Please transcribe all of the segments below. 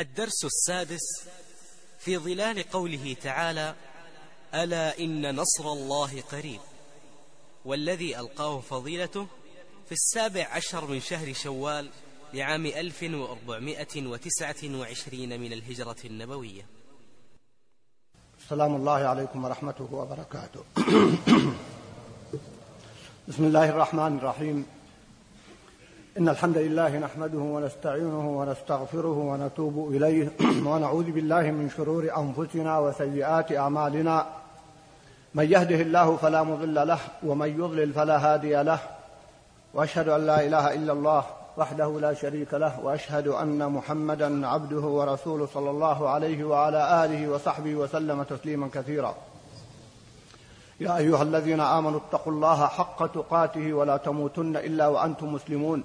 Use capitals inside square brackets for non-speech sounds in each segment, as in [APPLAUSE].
الدرس السادس في ظلال قوله تعالى ألا إن نصر الله قريب والذي ألقاه فضيلته في السابع عشر من شهر شوال لعام 1429 من الهجرة النبوية. سلام الله عليكم ورحمته وبركاته. [CLEARS THROAT] بسم الله الرحمن الرحيم. إن الحمد لله نحمده ونستعينه ونستغفره ونتوب إليه [CLEARS THROAT] ونعوذ بالله من شرور أنفسنا وسيئات أعمالنا. من يهده الله فلا مضل له ومن يضلل فلا هادي له. وأشهد أن لا إله إلا الله وحده لا شريك له وأشهد أن محمدا عبده ورسوله صلى الله عليه وعلى آله وصحبه وسلم تسليما كثيرا. يا أيها الذين آمنوا اتقوا الله حق تقاته ولا تموتن إلا وأنتم مسلمون.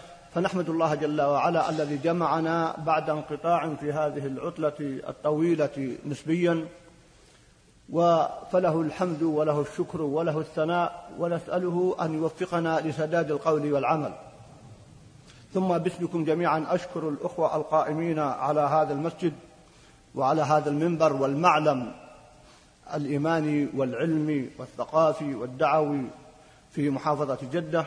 فنحمد الله جل وعلا الذي جمعنا بعد انقطاع في هذه العطلة الطويلة نسبيا. فله الحمد وله الشكر وله الثناء ونسأله أن يوفقنا لسداد القول والعمل. ثم باسمكم جميعا أشكر الأخوة القائمين على هذا المسجد وعلى هذا المنبر والمعلم الإيماني والعلمي والثقافي والدعوي في محافظة جدة.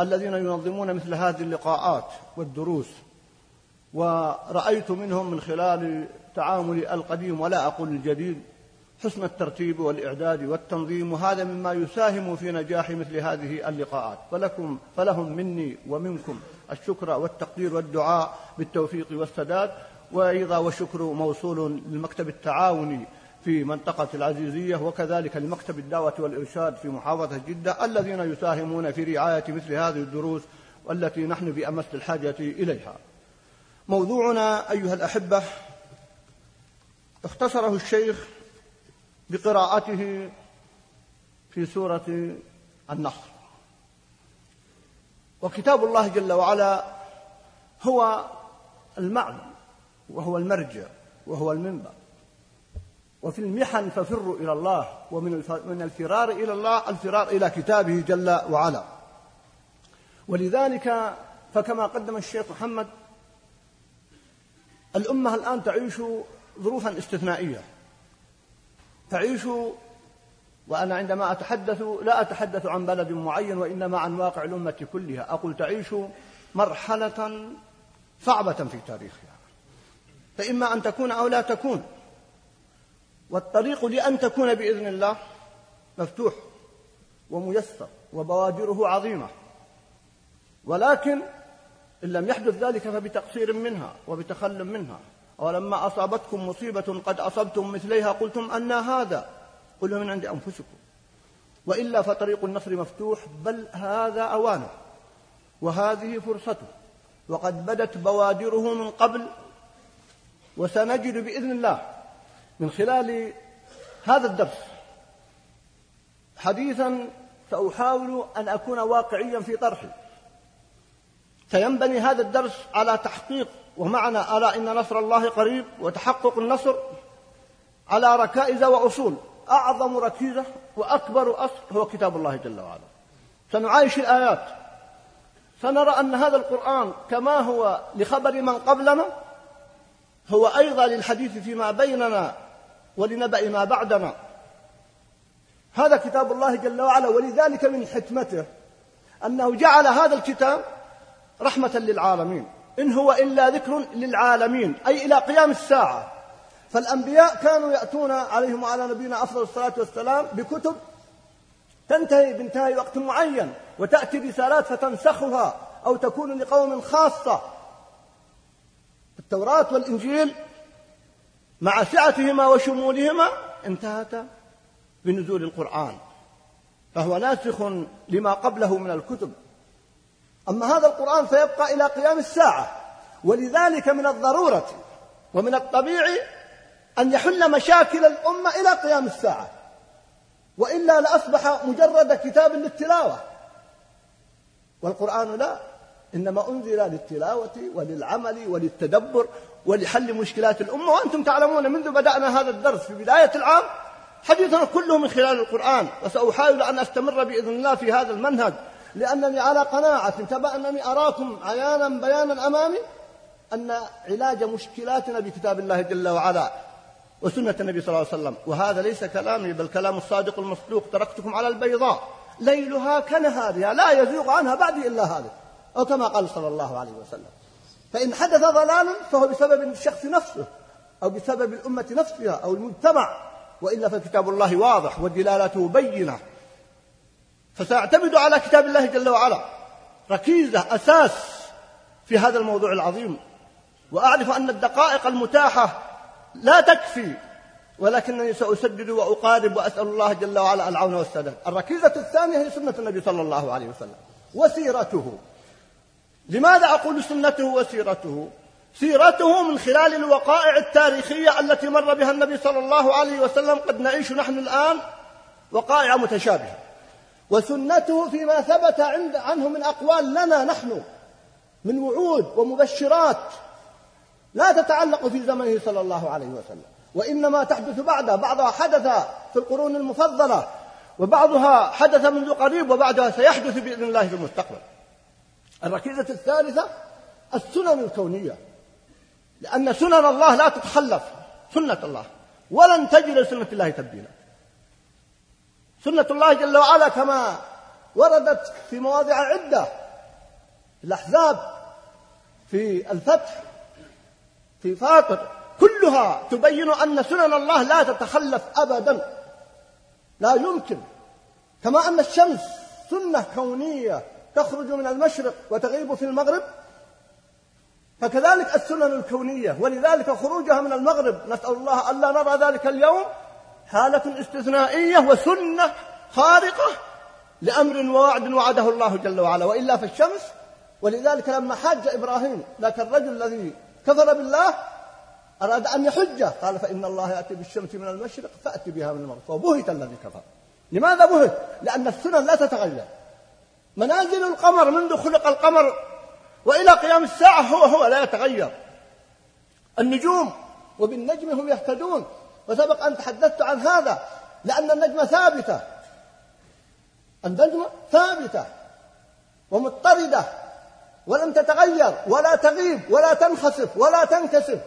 الذين ينظمون مثل هذه اللقاءات والدروس ورأيت منهم من خلال تعاملي القديم ولا أقول الجديد حسن الترتيب والإعداد والتنظيم وهذا مما يساهم في نجاح مثل هذه اللقاءات. فلكم فلهم مني ومنكم الشكر والتقدير والدعاء بالتوفيق والسداد وأيضا والشكر موصول للمكتب التعاوني في منطقة العزيزية وكذلك لمكتب الدعوة والإرشاد في محافظة جدة الذين يساهمون في رعاية مثل هذه الدروس والتي نحن بأمس الحاجة إليها. موضوعنا أيها الأحبة اختصره الشيخ بقراءته في سورة النصر وكتاب الله جل وعلا هو المعنى وهو المرجع وهو المنبر. وفي المحن ففروا إلى الله ومن من الفرار إلى الله الفرار إلى كتابه جل وعلا. ولذلك فكما قدم الشيخ محمد الأمة الآن تعيش ظروفا استثنائية. تعيش وأنا عندما أتحدث لا أتحدث عن بلد معين وإنما عن واقع الأمة كلها. أقول تعيش مرحلة صعبة في تاريخها. فإما أن تكون أو لا تكون. والطريق لأن تكون بإذن الله مفتوح وميسر وبوادره عظيمة. ولكن إن لم يحدث ذلك فبتقصير منها وبتخل منها. ولما أصابتكم مصيبة قد أصبتم مثليها قلتم أن هذا قل من عند أنفسكم. وإلا فطريق النصر مفتوح بل هذا أوانه وهذه فرصته وقد بدت بوادره من قبل وسنجد بإذن الله. من خلال هذا الدرس حديثا سأحاول أن أكون واقعيا في طرحي سينبني هذا الدرس على تحقيق ومعنى ألا إن نصر الله قريب وتحقق النصر على ركائز وأصول. أعظم ركيزة وأكبر أصل هو كتاب الله جل وعلا. سنعايش الآيات. سنرى أن هذا القرآن كما هو لخبر من قبلنا هو أيضا للحديث فيما بيننا ولنبأ ما بعدنا. هذا كتاب الله جل وعلا ولذلك من حكمته أنه جعل هذا الكتاب رحمة للعالمين. إن هو إلا ذكر للعالمين أي إلى قيام الساعة. فالأنبياء كانوا يأتون عليهم وعلى نبينا أفضل الصلاة والسلام بكتب تنتهي بانتهاء وقت معين وتأتي رسالات فتنسخها أو تكون لقوم خاصة. التوراة والإنجيل مع سعتهما وشمولهما انتهتا بنزول القرآن. فهو ناسخ لما قبله من الكتب. أما هذا القرآن فيبقى إلى قيام الساعة. ولذلك من الضرورة ومن الطبيعي أن يحل مشاكل الأمة إلى قيام الساعة. وإلا لأصبح مجرد كتاب للتلاوة. والقرآن لا. إنما أنزل للتلاوة وللعمل وللتدبر ولحل مشكلات الأمة وأنتم تعلمون منذ بدأنا هذا الدرس في بداية العام حديثنا كله من خلال القرآن وسأحاول أن أستمر بإذن الله في هذا المنهج لأنني على قناعة كما أنني أراكم عيانا بيانا أمامي أن علاج مشكلاتنا بكتاب الله جل وعلا وسنة النبي صلى الله عليه وسلم. وهذا ليس كلامي بل كلام الصادق المصدوق تركتكم على البيضاء. ليلها كنهارها لا يزيغ عنها بعدي إلا هذا أو كما قال صلى الله عليه وسلم. فإن حدث ضلال فهو بسبب الشخص نفسه أو بسبب الأمة نفسها أو المجتمع. وإلا فكتاب الله واضح ودلالته بينة. فسأعتمد على كتاب الله جل وعلا. ركيزة أساس في هذا الموضوع العظيم. وأعرف أن الدقائق المتاحة لا تكفي ولكنني سأسدد وأقارب وأسأل الله جل وعلا العون والسداد. الركيزة الثانية هي سنة النبي صلى الله عليه وسلم. وسيرته. لماذا أقول سنته وسيرته؟ سيرته من خلال الوقائع التاريخية التي مر بها النبي صلى الله عليه وسلم قد نعيش نحن الآن وقائع متشابهة. وسنته فيما ثبت عند عنه من أقوال لنا نحن من وعود ومبشرات لا تتعلق في زمنه صلى الله عليه وسلم. وإنما تحدث بعده بعضها حدث في القرون المفضلة وبعضها حدث منذ قريب وبعدها سيحدث بإذن الله في المستقبل. الركيزة الثالثة السنن الكونية لأن سنن الله لا تتخلف سنة الله ولن تجد لسنة الله تبديلا. سنة الله جل وعلا كما وردت في مواضع عدة في الأحزاب في الفتح في فاطر كلها تبين أن سنن الله لا تتخلف أبدا لا يمكن. كما أن الشمس سنة كونية تخرج من المشرق وتغيب في المغرب فكذلك السنن الكونية ولذلك خروجها من المغرب. نسأل الله ألا نرى ذلك اليوم حالة استثنائية وسنة خارقة لأمر ووعد وعده الله جل وعلا وإلا فالشمس ولذلك لما حاج إبراهيم ذاك الرجل الذي كفر بالله أراد أن يحج قال فإن الله يأتي بالشمس من المشرق فأتي بها من المغرب فبهت الذي كفر. لماذا بهت؟ لأن السنن لا تتغير. منازل القمر منذ خلق القمر وإلى قيام الساعة هو هو لا يتغير. النجوم وبالنجم هم يهتدون. وسبق أن تحدثت عن هذا لأن النجمة ثابتة. النجمة ثابتة ومضطردة ولم تتغير ولا تغيب ولا تنخسف ولا تنكسف.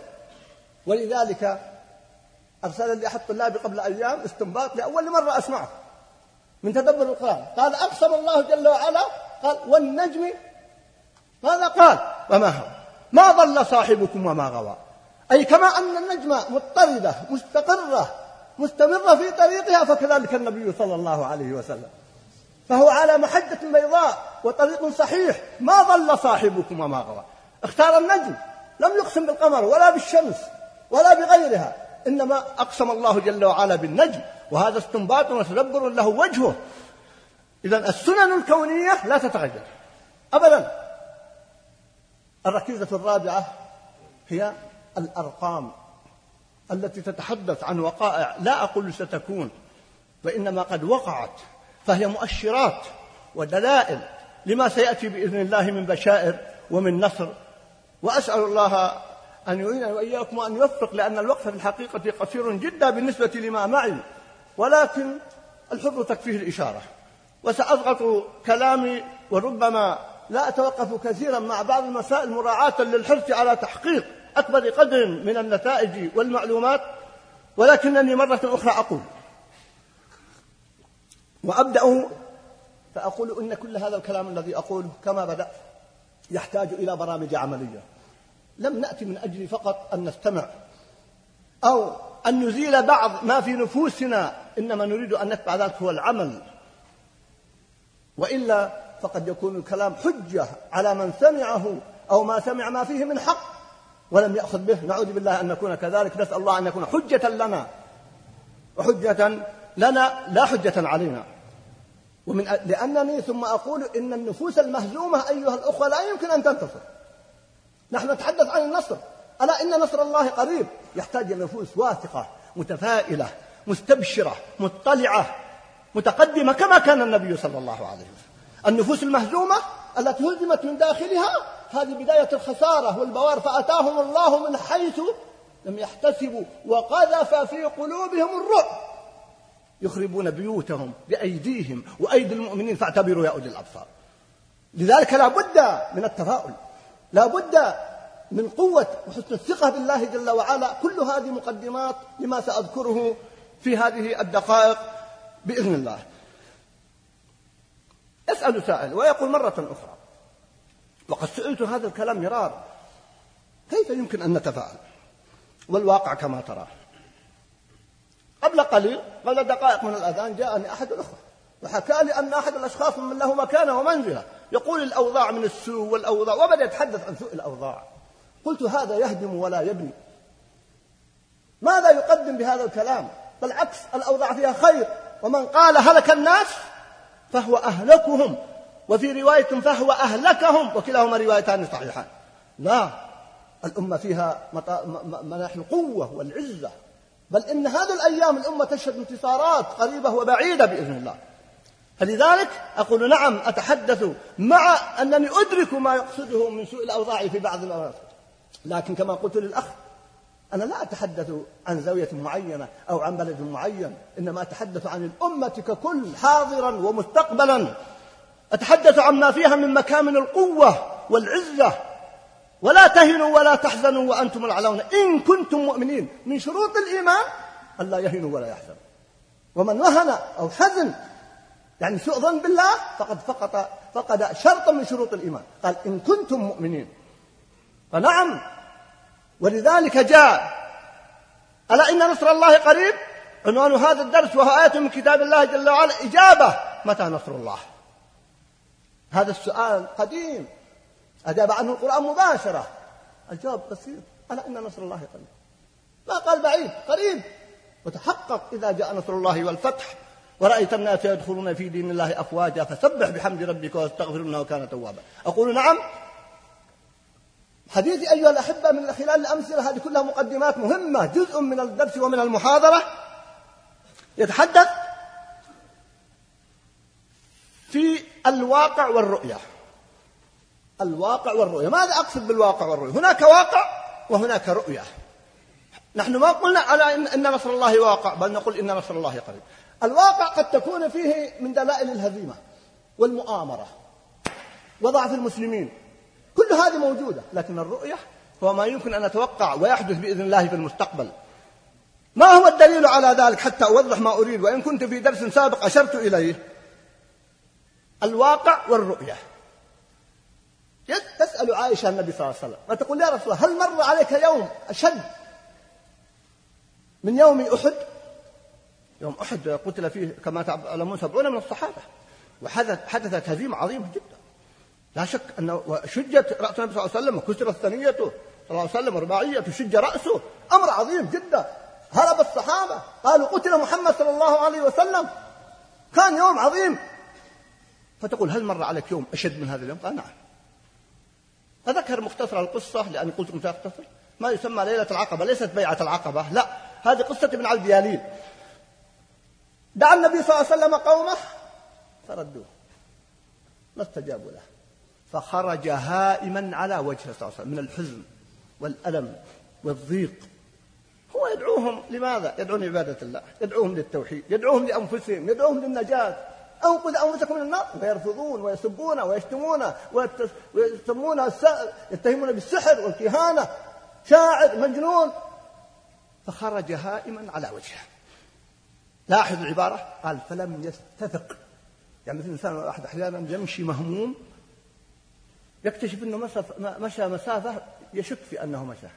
ولذلك أرسل لي أحد طلابي قبل أيام استنباط لأول مرة أسمعه. من تدبر القرآن. قال أقسم الله جل وعلا قال والنجم ماذا قال؟ وما هو؟ ما ضل صاحبكم وما غوى. أي كما أن النجمة مضطردة مستقرة مستمرة في طريقها فكذلك النبي صلى الله عليه وسلم. فهو على محجة بيضاء وطريق صحيح. ما ضل صاحبكم وما غوى. اختار النجم. لم يقسم بالقمر ولا بالشمس ولا بغيرها. إنما أقسم الله جل وعلا بالنجم. وهذا استنباط وتدبر له وجهه. إذا السنن الكونية لا تتغير. أبدا. الركيزة الرابعة هي الأرقام التي تتحدث عن وقائع لا أقول ستكون وإنما قد وقعت فهي مؤشرات ودلائل لما سيأتي بإذن الله من بشائر ومن نصر. وأسأل الله أن يعيننا وإياكم وأن يوفق لأن الوقت في الحقيقة قصير جدا بالنسبة لما معي. ولكن الحر تكفيه الإشارة. وسأضغط كلامي وربما لا أتوقف كثيرا مع بعض المسائل مراعاة للحرص على تحقيق أكبر قدر من النتائج والمعلومات ولكنني مرة أخرى أقول وأبدأ فأقول إن كل هذا الكلام الذي أقوله كما بدأت يحتاج إلى برامج عملية. لم نأتي من أجل فقط أن نستمع أو أن نزيل بعض ما في نفوسنا إنما نريد أن نتبع ذلك هو العمل. وإلا فقد يكون الكلام حجة على من سمعه أو ما سمع ما فيه من حق ولم يأخذ به. نعوذ بالله أن نكون كذلك. نسأل الله أن يكون حجة لنا. وحجة لنا لا حجة علينا. ومن لأنني ثم أقول إن النفوس المهزومة أيها الأخوة لا يمكن أن تنتصر. نحن نتحدث عن النصر. ألا إن نصر الله قريب؟ يحتاج إلى نفوس واثقة متفائلة مستبشرة مطلعة متقدمة كما كان النبي صلى الله عليه وسلم. النفوس المهزومة التي هزمت من داخلها هذه بداية الخسارة والبوار فأتاهم الله من حيث لم يحتسبوا وقذف في قلوبهم الرعب. يخربون بيوتهم بأيديهم وأيدي المؤمنين فاعتبروا يا أولي الأبصار. لذلك لا بد من التفاؤل لا بد من قوة وحسن الثقة بالله جل وعلا. كل هذه مقدمات لما سأذكره في هذه الدقائق بإذن الله. يسأل سائل ويقول مرة أخرى وقد سئلت هذا الكلام مرارا كيف يمكن أن نتفاعل؟ والواقع كما ترى. قبل قليل قبل دقائق من الأذان جاءني أحد الأخوة وحكى لي أن أحد الأشخاص من له مكانة ومنزلة. يقول الأوضاع من السوء والأوضاع وبدأ يتحدث عن سوء الأوضاع. قلت هذا يهدم ولا يبني. ماذا يقدم بهذا الكلام؟ بالعكس الأوضاع فيها خير. ومن قال هلك الناس فهو أهلكهم. وفي رواية فهو أهلكهم وكلاهما روايتان صحيحان. لا الأمة فيها مناحي القوة والعزة. بل إن هذه الأيام الأمة تشهد انتصارات قريبة وبعيدة بإذن الله. فلذلك أقول نعم أتحدث مع أنني أدرك ما يقصده من سوء الأوضاع في بعض المناطق لكن كما قلت للأخ أنا لا أتحدث عن زاوية معينة أو عن بلد معين إنما أتحدث عن الأمة ككل حاضرا ومستقبلا. أتحدث عما فيها من مكامن القوة والعزة. ولا تهنوا ولا تحزنوا وأنتم الأعلون إن كنتم مؤمنين من شروط الإيمان ألا يهنوا ولا يحزنوا. ومن وهن أو حزن يعني سوء ظن بالله فقد فقد فقد شرطا من شروط الإيمان. قال إن كنتم مؤمنين فنعم. ولذلك جاء ألا إن نصر الله قريب؟ عنوان هذا الدرس وهو آية من كتاب الله جل وعلا إجابة متى نصر الله؟ هذا السؤال قديم. أجاب عنه القرآن مباشرة. الجواب بسيط ألا إن نصر الله قريب؟ ما قال بعيد قريب. وتحقق إذا جاء نصر الله والفتح ورأيت الناس يدخلون في دين الله أفواجا فسبح بحمد ربك واستغفر إنه كان توابا. أقول نعم. حديثي أيها الأحبة من خلال الأمثلة هذه كلها مقدمات مهمة جزء من الدرس ومن المحاضرة. يتحدث في الواقع والرؤية. الواقع والرؤية. ماذا أقصد بالواقع والرؤية؟ هناك واقع وهناك رؤية. نحن ما قلنا على إن, إن نصر الله واقع بل نقول إن نصر الله قريب. الواقع قد تكون فيه من دلائل الهزيمة والمؤامرة وضعف المسلمين. كل هذه موجودة لكن الرؤية هو ما يمكن أن نتوقع ويحدث بإذن الله في المستقبل. ما هو الدليل على ذلك حتى أوضح ما أريد؟ وإن كنت في درس سابق أشرت إليه. الواقع والرؤية. تسأل عائشة النبي صلى الله عليه وسلم وتقول يا رسول الله هل مر عليك يوم أشد من يوم أحد؟ يوم أحد قتل فيه كما تعلمون سبعون من الصحابة وحدث حدثت هزيمة عظيمة جدا. لا شك أنه شجت رأس النبي صلى الله عليه وسلم وكسرت ثنيته صلى الله عليه وسلم رباعية شج رأسه. أمر عظيم جدا. هرب الصحابة. قالوا قتل محمد صلى الله عليه وسلم. كان يوم عظيم. فتقول هل مر عليك يوم أشد من هذا اليوم؟ قال نعم. أذكر مختصر القصة لأني قلت لكم سأختصر. ما يسمى ليلة العقبة. ليست بيعة العقبة. لا. هذه قصة ابن علي الدياليل دعا النبي صلى الله عليه وسلم قومه فردوه. ما استجابوا له. فخرج هائما على وجهه صلى الله عليه وسلم من الحزن والألم والضيق. هو يدعوهم لماذا؟ يدعون لعبادة الله يدعوهم للتوحيد يدعوهم لأنفسهم يدعوهم للنجاة. أنقذ أنفسكم من النار. ويرفضون ويسبون ويشتمون ويسمون يتهمون بالسحر والكهانة. شاعر مجنون. فخرج هائما على وجهه. لاحظ العبارة؟ قال فلم يستثق. يعني مثل الإنسان أحد أحيانا يمشي مهموم يكتشف أنه مشى مسافة يشك في أنه مشى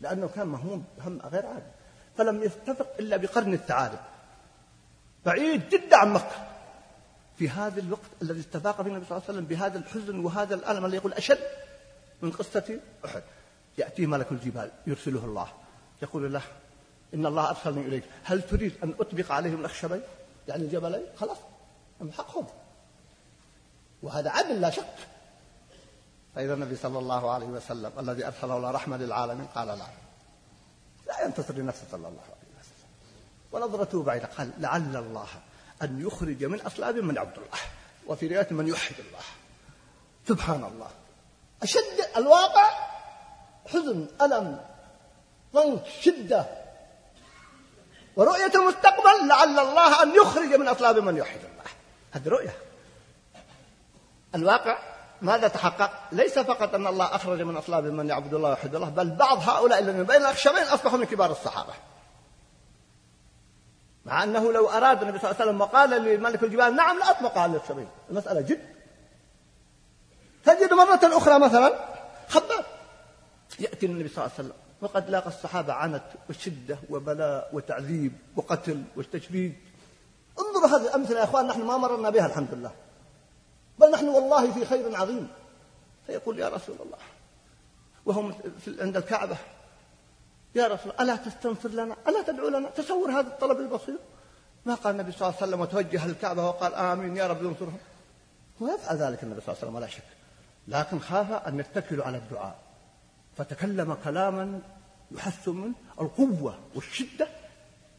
لأنه كان مهموم هم غير عادي. فلم يستفق إلا بقرن الثعالب بعيد جدا عن مكة. في هذا الوقت الذي استفاق فيه النبي صلى الله عليه وسلم بهذا الحزن وهذا الألم الذي يقول أشد من قصة أحد. يأتيه ملك الجبال يرسله الله. يقول له إن الله أرسلني إليك. هل تريد أن أطبق عليهم الأخشبين؟ يعني الجبلين؟ خلاص أمحقهم وهذا عدل لا شك. فإذا النبي صلى الله عليه وسلم الذي أرسله الله رحمة للعالمين قال لا. لا ينتصر لنفسه صلى الله عليه وسلم. ونظرته بعيدة قال لعل الله أن يخرج من أصلاب من عبد الله. وفي رواية من يوحد الله. سبحان الله. أشد الواقع حزن ألم ضنك شدة. ورؤية المستقبل لعل الله أن يخرج من أصلاب من يوحد الله. هذه رؤية. الواقع ماذا تحقق؟ ليس فقط أن الله أخرج من أصلاب من يعبد الله ويوحد الله بل بعض هؤلاء الذين بين الأخشبين أصبحوا من كبار الصحابة. مع أنه لو أراد النبي صلى الله عليه وسلم وقال لملك الجبال نعم لا أطلق على السبيل المسألة جد. تجد مرة أخرى مثلا خباب يأتي النبي صلى الله عليه وسلم وقد لاقى الصحابة عنت وشدة وبلاء وتعذيب وقتل وتشريد انظروا هذه الأمثلة يا أخوان نحن ما مررنا بها الحمد لله. بل نحن والله في خير عظيم. فيقول يا رسول الله وهم عند الكعبة يا رسول الله ألا تستنصر لنا؟ ألا تدعو لنا؟ تصور هذا الطلب البسيط. ما قال النبي صلى الله عليه وسلم وتوجه للكعبة وقال آمين يا رب ينصرهم. هو يفعل ذلك النبي صلى الله عليه وسلم ولا شك. لكن خاف أن يتكلوا على الدعاء. فتكلم كلاما يحس من القوة والشدة.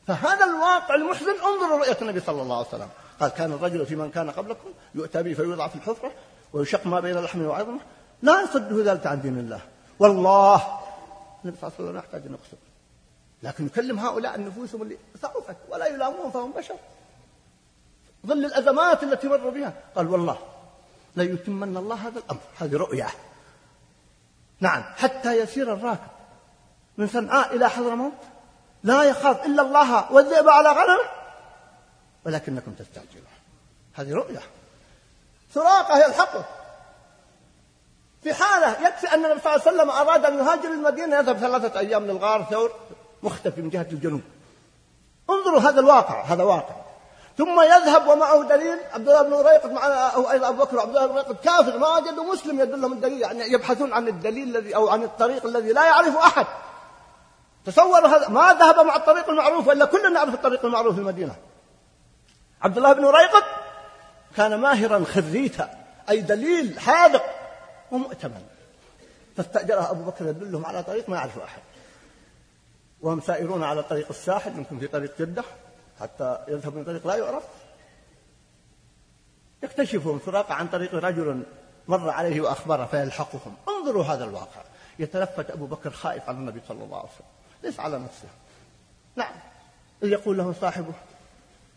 فهذا الواقع المحزن انظروا رؤية النبي صلى الله عليه وسلم. قال كان الرجل في من كان قبلكم يؤتى به فيوضع في الحفرة ويشق ما بين اللحم وعظمه لا يصده ذلك عن دين الله. والله النبي صلى الله عليه وسلم يحتاج أن لكن يكلم هؤلاء النفوسهم اللي ضعفت ولا يلامون فهم بشر. ظل الأزمات التي مر بها. قال والله ليتمن الله هذا الأمر. هذه رؤيا. نعم. حتى يسير الراكب. من صنعاء إلى حضرموت. لا يخاف إلا الله. والذئب على غنمه ولكنكم تستعجلون. هذه رؤيا سراقة يلحقه في حالة يكفي أن النبي صلى الله عليه وسلم أراد أن يهاجر المدينة يذهب ثلاثة أيام للغار ثور مختفي من جهة الجنوب. انظروا هذا الواقع هذا واقع. ثم يذهب ومعه دليل عبد الله بن ريقط مع أو أيضا أبو بكر وعبد الله بن ريقط كافر ما وجدوا مسلم يدلهم الدليل يعني يبحثون عن الدليل الذي أو عن الطريق الذي لا يعرف أحد. تصوروا هذا ما ذهب مع الطريق المعروف وإلا كلنا نعرف الطريق المعروف في المدينة. عبد الله بن ريقط كان ماهرا خريتا أي دليل حاذق ومؤتمن. فاستأجره أبو بكر يدلهم على طريق ما يعرفه أحد. وهم سائرون على طريق الساحل يمكن في طريق جدة حتى يذهب من طريق لا يعرف. يكتشفهم سراقة عن طريق رجل مر عليه وأخبره فيلحقهم. انظروا هذا الواقع. يتلفت أبو بكر خائف على النبي صلى الله عليه وسلم. ليس على نفسه. نعم. يقول له صاحبه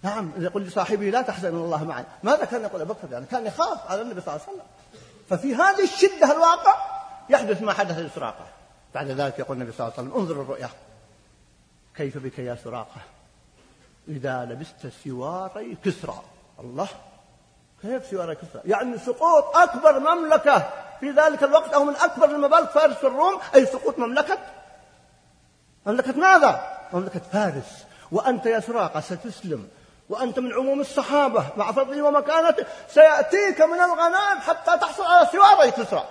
نعم يقول لصاحبه لا تحزن الله معي. ماذا كان يقول أبو بكر؟ يعني كان يخاف على النبي صلى الله عليه وسلم. ففي هذه الشدة الواقع يحدث ما حدث لسراقة. بعد ذلك يقول النبي صلى الله عليه وسلم انظر الرؤيا. كيف بك يا سراقة؟ إذا لبست سواري كسرى. الله كيف سواري كسرى؟ يعني سقوط أكبر مملكة. في ذلك الوقت أو من أكبر الممالك فارس في الروم أي سقوط مملكة؟ مملكة ماذا؟ مملكة فارس. وأنت يا سراقة ستسلم. وأنت من عموم الصحابة مع فضله ومكانته سيأتيك من الغنائم حتى تحصل على سواري كسرى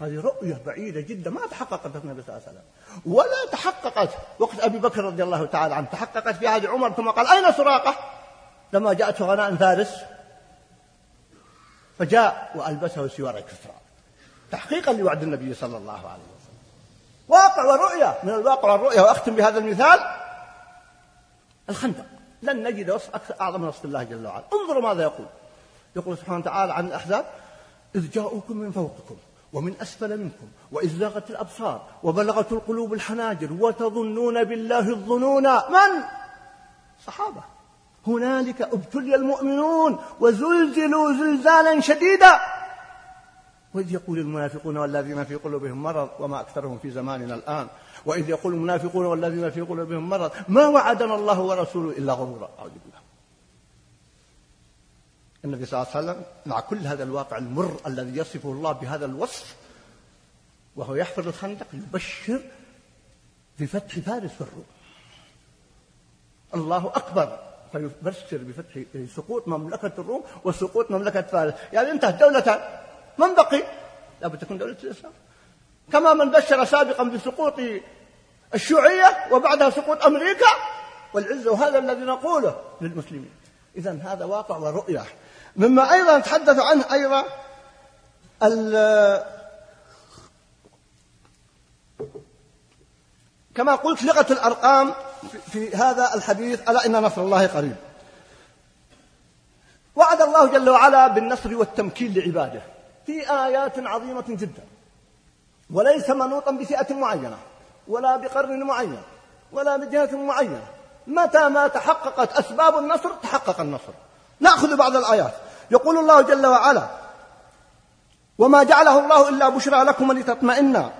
هذه رؤية بعيدة جدا ما تحققت النبي صلى الله عليه وسلم. ولا تحققت. وقت أبي بكر رضي الله تعالى عنه تحققت في عهد عمر ثم قال أين سراقة؟ لما جاءته غناء فارس فجاء وألبسه سوار كسرى تحقيقا لوعد النبي صلى الله عليه وسلم. واقع ورؤية. من الواقع والرؤية وأختم بهذا المثال الخندق. لن نجد وصف أكثر أعظم وصف الله جل وعلا. انظروا ماذا يقول. يقول سبحانه وتعالى عن الأحزاب إذ جاءوكم من فوقكم ومن أسفل منكم وإذ زاغت الأبصار وبلغت القلوب الحناجر وتظنون بالله الظنون من؟ صحابة. هنالك ابتلي المؤمنون وزلزلوا زلزالا شديدا. وإذ يقول المنافقون والذين في قلوبهم مرض وما أكثرهم في زماننا الآن وإذ يقول المنافقون والذين في قلوبهم مرض ما وعدنا الله ورسوله إلا غرورا. أعوذ بالله. النبي صلى الله عليه وسلم مع كل هذا الواقع المر الذي يصفه الله بهذا الوصف وهو يحفر الخندق يبشر بفتح فارس والروم. الله أكبر فيبشر بفتح سقوط مملكة الروم وسقوط مملكة فارس. يعني انتهت دولتان من بقي؟ لابد تكون دولة الإسلام. كما من بشر سابقا بسقوط الشيوعية وبعدها سقوط أمريكا والعزة وهذا الذي نقوله للمسلمين. إذا هذا واقع ورؤية. مما أيضا نتحدث عنه أيضا كما قلت لغة الأرقام في هذا الحديث ألا إن نصر الله قريب. وعد الله جل وعلا بالنصر والتمكين لعباده. في آيات عظيمة جدا. وليس منوطا بفئة معينة ولا بقرن معين ولا بجهة معينة. متى ما تحققت أسباب النصر تحقق النصر. نأخذ بعض الآيات. يقول الله جل وعلا وما جعله الله إلا بشرى لكم ولتطمئن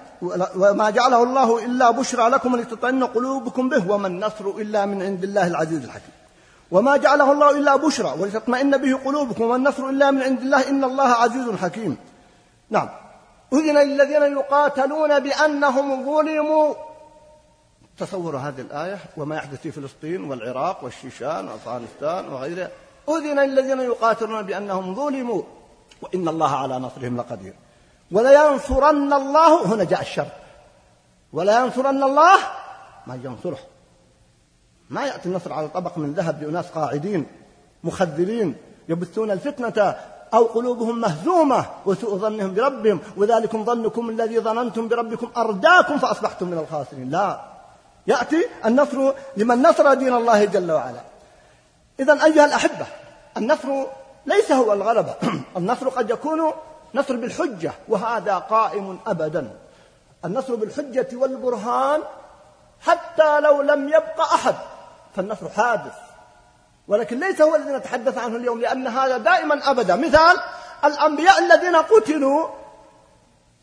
وما جعله الله إلا بشرى لكم ولتطمئن قلوبكم به وما النصر إلا من عند الله العزيز الحكيم. وما جعله الله إلا بشرى ولتطمئن به قلوبكم وما النصر إلا من عند الله إن الله عزيز حكيم. نعم. أذن للذين يقاتلون بأنهم ظلموا. تصوروا هذه الآية وما يحدث في فلسطين والعراق والشيشان وأفغانستان وغيرها أذن للذين يقاتلون بأنهم ظلموا. وإن الله على نصرهم لقدير. ولينصرن الله هنا جاء الشرط. ولينصرن الله ما ينصره. ما يأتي النصر على طبق من ذهب لأناس قاعدين مخذلين يبثون الفتنة أو قلوبهم مهزومة وسوء ظنهم بربهم وذلكم ظنكم الذي ظننتم بربكم أرداكم فأصبحتم من الخاسرين. لا. يأتي النصر لمن نصر دين الله جل وعلا. إذا أيها الأحبة النصر ليس هو الغلبة [CLEARS THROAT] النصر قد يكون نصر بالحجة وهذا قائم أبدا. النصر بالحجة والبرهان حتى لو لم يبق أحد. فالنصر حادث. ولكن ليس هو الذي نتحدث عنه اليوم لأن هذا دائما أبدا. مثال الأنبياء الذين قتلوا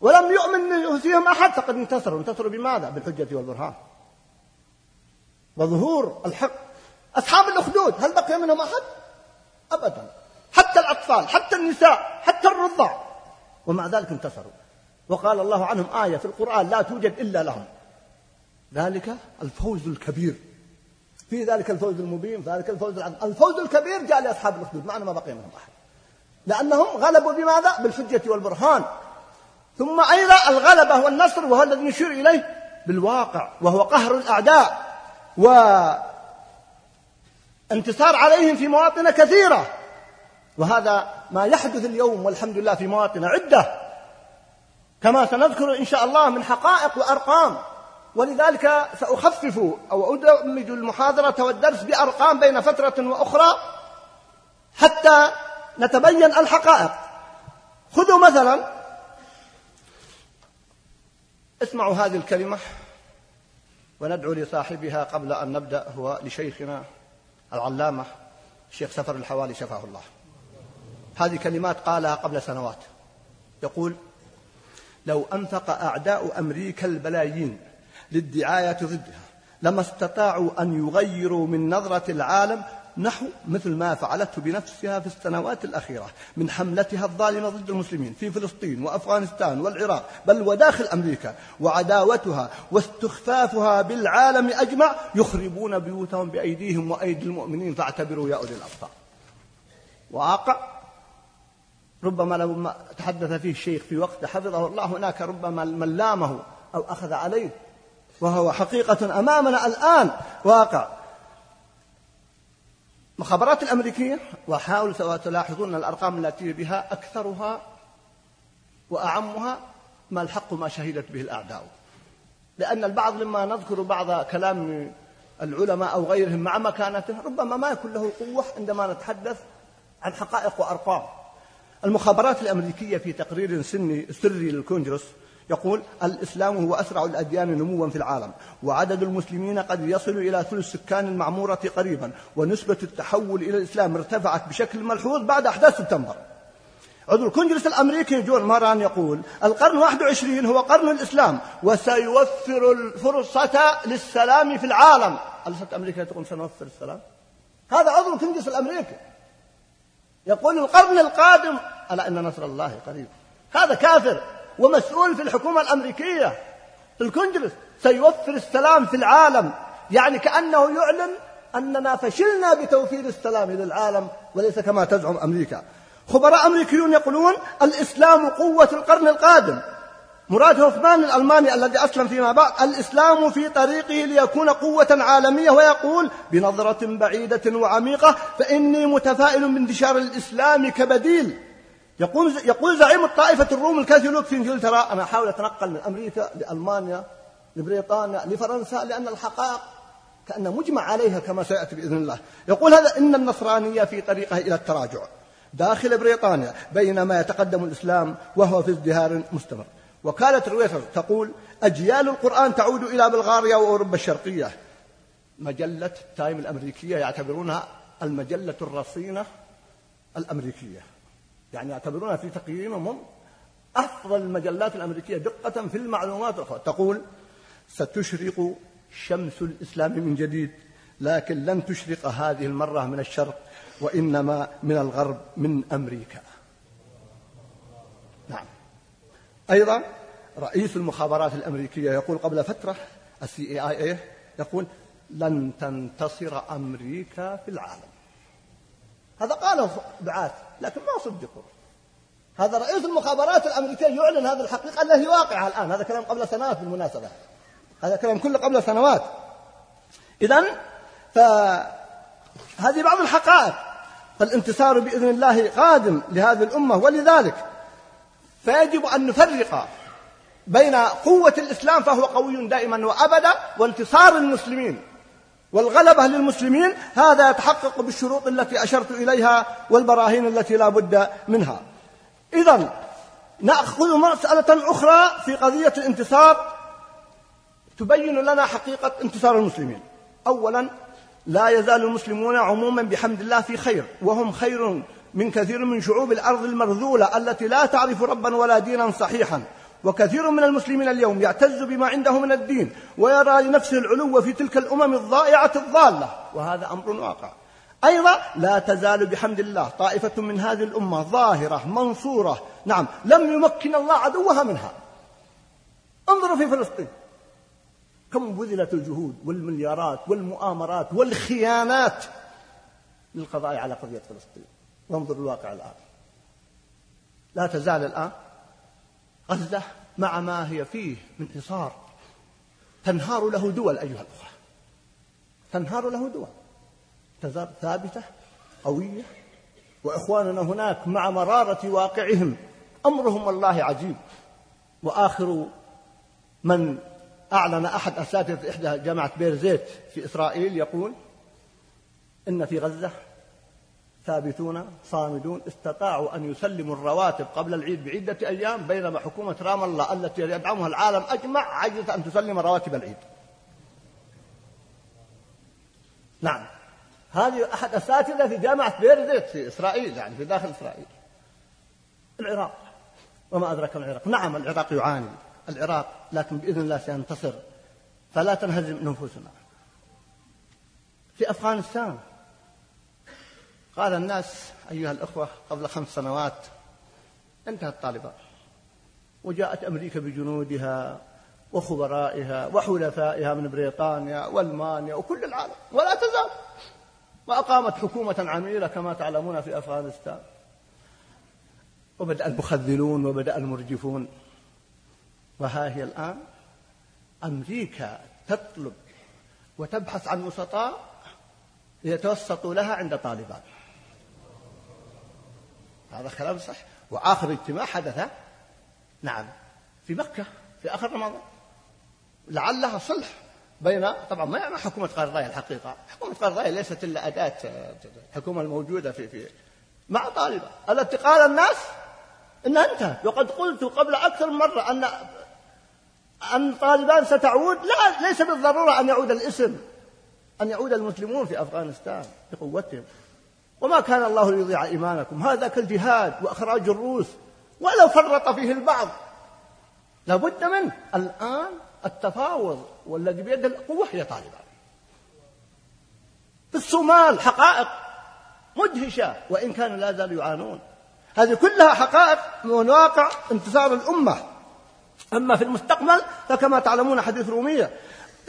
ولم يؤمن فيهم أحد فقد انتصروا. انتصروا بماذا؟ بالحجة والبرهان. وظهور الحق. أصحاب الأخدود هل بقي منهم أحد؟ أبدا. حتى الأطفال حتى النساء حتى الرضع. ومع ذلك انتصروا. وقال الله عنهم آية في القرآن لا توجد إلا لهم. ذلك الفوز الكبير. في ذلك الفوز المبين في ذلك الفوز العظيم. الفوز الكبير جاء لأصحاب الأخدود معنا ما بقي منهم أحد. لأنهم غلبوا بماذا؟ بالحجة والبرهان. ثم أيضا الغلبة والنصر وهو الذي نشير إليه بالواقع وهو قهر الأعداء. وانتصار عليهم في مواطن كثيرة. وهذا ما يحدث اليوم والحمد لله في مواطن عدة. كما سنذكر إن شاء الله من حقائق وأرقام. ولذلك سأخفف أو أدمج المحاضرة والدرس بأرقام بين فترة وأخرى حتى نتبين الحقائق. خذوا مثلا اسمعوا هذه الكلمة وندعو لصاحبها قبل أن نبدأ هو لشيخنا العلامة الشيخ سفر الحوالي شفاه الله. هذه كلمات قالها قبل سنوات. يقول لو أنفق أعداء أمريكا البلايين للدعاية ضدها لما استطاعوا أن يغيروا من نظرة العالم نحو مثل ما فعلته بنفسها في السنوات الأخيرة من حملتها الظالمة ضد المسلمين في فلسطين وأفغانستان والعراق بل وداخل أمريكا وعداوتها واستخفافها بالعالم أجمع يخربون بيوتهم بأيديهم وأيدي المؤمنين فاعتبروا يا أولي الأبصار. واقع ربما لما تحدث فيه الشيخ في وقت حفظه الله هناك ربما من لامه أو أخذ عليه وهو حقيقة أمامنا الآن. واقع. المخابرات الأمريكية سواء تلاحظون الأرقام التي بها أكثرها وأعمها ما الحق ما شهدت به الأعداء. لأن البعض لما نذكر بعض كلام العلماء أو غيرهم مع مكانته ربما ما يكون له قوة عندما نتحدث عن حقائق وأرقام. المخابرات الأمريكية في تقرير سني سري للكونجرس يقول الإسلام هو أسرع الأديان نموا في العالم وعدد المسلمين قد يصل إلى ثلث سكان المعمورة قريبا ونسبة التحول إلى الإسلام ارتفعت بشكل ملحوظ بعد أحداث سبتمبر. عضو الكونجرس الأمريكي جون ماران يقول القرن 21 هو قرن الإسلام وسيوفر الفرصة للسلام في العالم. ألست أمريكا تقول سنوفر السلام؟ هذا عضو الكونجرس الأمريكي. يقول القرن القادم ألا إن نصر الله قريب. هذا كافر. ومسؤول في الحكومة الأمريكية. في الكونجرس سيوفر السلام في العالم. يعني كأنه يعلن أننا فشلنا بتوفير السلام للعالم وليس كما تزعم أمريكا. خبراء أمريكيون يقولون الإسلام قوة القرن القادم. مراد هوفمان الألماني الذي أسلم فيما بعد الإسلام في طريقه ليكون قوة عالمية ويقول بنظرة بعيدة وعميقة فإني متفائل بانتشار الإسلام كبديل. يقول يقول زعيم الطائفة الروم الكاثوليك في إنجلترا أنا أحاول أتنقل من أمريكا لألمانيا لبريطانيا لفرنسا لأن الحقائق كأن مجمع عليها كما سيأتي بإذن الله. يقول هذا إن النصرانية في طريقها إلى التراجع داخل بريطانيا بينما يتقدم الإسلام وهو في ازدهار مستمر. وكالة رويترز تقول أجيال القرآن تعود إلى بلغاريا وأوروبا الشرقية. مجلة تايم الأمريكية يعتبرونها المجلة الرصينة الأمريكية. يعني يعتبرونها في تقييمهم أفضل المجلات الأمريكية دقة في المعلومات تقول ستشرق شمس الإسلام من جديد لكن لن تشرق هذه المرة من الشرق وإنما من الغرب من أمريكا. نعم. أيضا رئيس المخابرات الأمريكية يقول قبل فترة السي إي آي يقول لن تنتصر أمريكا في العالم. هذا قاله بعاث لكن ما صدقوا. هذا رئيس المخابرات الأمريكية يعلن هذه الحقيقة التي واقعة الآن. هذا كلام قبل سنوات بالمناسبة. هذا كلام كله قبل سنوات. إذا فهذه بعض الحقائق. فالانتصار بإذن الله قادم لهذه الأمة. ولذلك فيجب أن نفرق بين قوة الإسلام فهو قوي دائما وأبدا وانتصار المسلمين. والغلبة للمسلمين هذا يتحقق بالشروط التي أشرت إليها والبراهين التي لا بد منها. إذا نأخذ مسألة أخرى في قضية الانتصار. تبين لنا حقيقة انتصار المسلمين. أولا لا يزال المسلمون عموما بحمد الله في خير وهم خير من كثير من شعوب الأرض المرذولة التي لا تعرف ربا ولا دينا صحيحا. وكثير من المسلمين اليوم يعتز بما عنده من الدين ويرى لنفسه العلو في تلك الأمم الضائعة الضالة. وهذا أمر واقع. أيضا لا تزال بحمد الله طائفة من هذه الأمة ظاهرة منصورة. نعم لم يمكن الله عدوها منها. انظروا في فلسطين. كم بذلت الجهود والمليارات والمؤامرات والخيانات للقضاء على قضية فلسطين. وانظر الواقع الآن. لا تزال الآن غزة مع ما هي فيه من حصار تنهار له دول أيها الأخوة. تنهار له دول. تزال ثابتة قوية. وإخواننا هناك مع مرارة واقعهم. أمرهم والله عجيب. وآخر من أعلن أحد أساتذة إحدى جامعة بيرزيت في إسرائيل يقول إن في غزة ثابتون صامدون استطاعوا أن يسلموا الرواتب قبل العيد بعدة أيام بينما حكومة رام الله التي يدعمها العالم أجمع عجزت أن تسلم رواتب العيد. نعم. هذه أحد أساتذة في جامعة بيرزيت في إسرائيل يعني في داخل إسرائيل. العراق. وما أدرك العراق. نعم العراق يعاني. العراق لكن بإذن الله سينتصر. فلا تنهزم نفوسنا في أفغانستان. قال الناس أيها الأخوة قبل خمس سنوات انتهت طالبان وجاءت أمريكا بجنودها وخبرائها وحلفائها من بريطانيا وألمانيا وكل العالم. ولا تزال. وأقامت حكومة عميلة كما تعلمون في أفغانستان. وبدأ المخذلون وبدأ المرجفون. وها هي الآن أمريكا تطلب وتبحث عن وسطاء ليتوسطوا لها عند طالبان هذا كلام صح وآخر اجتماع حدث نعم في مكة في آخر رمضان. لعلها صلح بين طبعا ما يعني حكومة قرضاي الحقيقة. حكومة قرضاي ليست إلا أداة الحكومة الموجودة في في مع طالبة. التي قال الناس إنها انتهت وقد قلت قبل أكثر من مرة أن أن طالبان ستعود. لا ليس بالضرورة أن يعود الاسم أن يعود المسلمون في أفغانستان بقوتهم. وما كان الله ليضيع إيمانكم. هذا كالجهاد وإخراج الروس. ولو فرط فيه البعض. لابد منه الآن التفاوض والذي بيد القوة هي طالبان في الصومال حقائق مدهشة وإن كانوا لا زالوا يعانون. هذه كلها حقائق من واقع انتصار الأمة. أما في المستقبل فكما تعلمون حديث رومية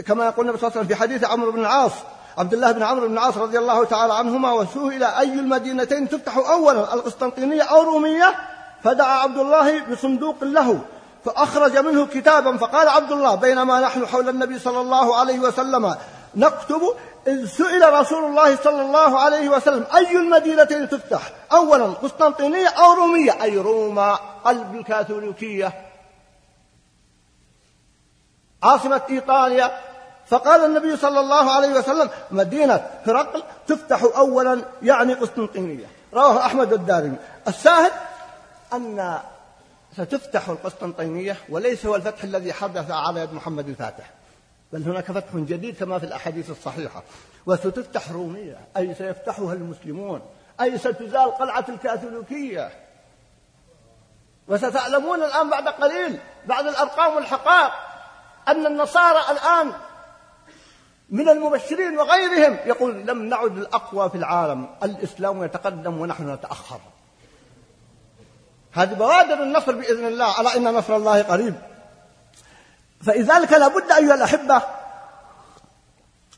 كما النبي صلى الله عليه وسلم في حديث عمرو بن العاص عبد الله بن عمرو بن العاص رضي الله تعالى عنهما وسئل أي المدينتين تفتح أولا القسطنطينية أو رومية فدعا عبد الله بصندوق له فأخرج منه كتابا فقال عبد الله بينما نحن حول النبي صلى الله عليه وسلم نكتب إذ سئل رسول الله صلى الله عليه وسلم أي المدينتين تفتح؟ أولا قسطنطينية أو رومية أي روما قلب الكاثوليكية. عاصمة إيطاليا فقال النبي صلى الله عليه وسلم مدينة هرقل تفتح أولا يعني قسطنطينية. رواه أحمد الدارمي. الشاهد أن ستفتح القسطنطينية وليس هو الفتح الذي حدث على يد محمد الفاتح بل هناك فتح جديد كما في الأحاديث الصحيحة. وستفتح رومية أي سيفتحها المسلمون أي ستزال قلعة الكاثوليكية. وستعلمون الآن بعد قليل بعد الأرقام والحقائق أن النصارى الآن من المبشرين وغيرهم. يقول لم نعد الأقوى في العالم. الإسلام يتقدم ونحن نتأخر. هذه بوادر النصر بإذن الله ألا إن نصر الله قريب. فلذلك لابد أيها الأحبة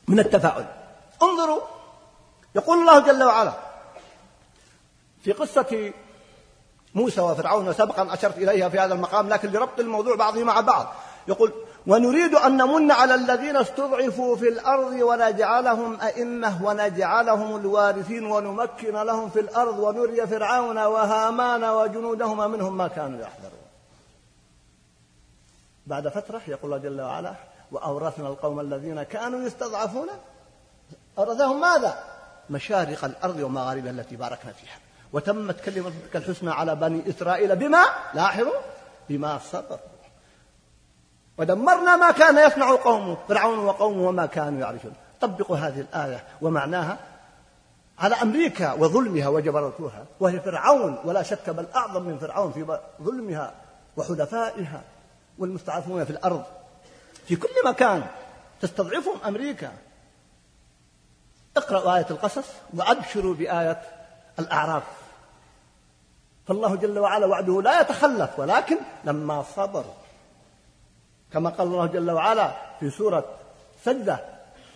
من التفاؤل. انظروا. يقول الله جل وعلا في قصة موسى وفرعون وسبقا أشرت إليها في هذا المقام لكن لربط الموضوع بعضه مع بعض. يقول ونريد أن نمن على الذين استضعفوا في الأرض ونجعلهم أئمة ونجعلهم الوارثين ونمكن لهم في الأرض ونري فرعون وهامان وجنودهما منهم ما كانوا يحذرون. بعد فترة يقول الله جل وعلا وأورثنا القوم الذين كانوا يستضعفون. أورثهم ماذا؟ مشارق الأرض ومغاربها التي باركنا فيها. وتمت كلمة الحسنى على بني إسرائيل بما؟ لاحظوا؟ بما صبروا. ودمرنا ما كان يصنع قومه فرعون وقومه وما كانوا يعرفون طبقوا هذه الآية ومعناها على أمريكا وظلمها وجبروتها وهي فرعون ولا شك بل أعظم من فرعون في ظلمها وحلفائها والمستضعفون في الأرض. في كل مكان تستضعفهم أمريكا. اقرأوا آية القصص وأبشروا بآية الأعراف. فالله جل وعلا وعده لا يتخلف ولكن لما صبروا كما قال الله جل وعلا في سورة سجدة.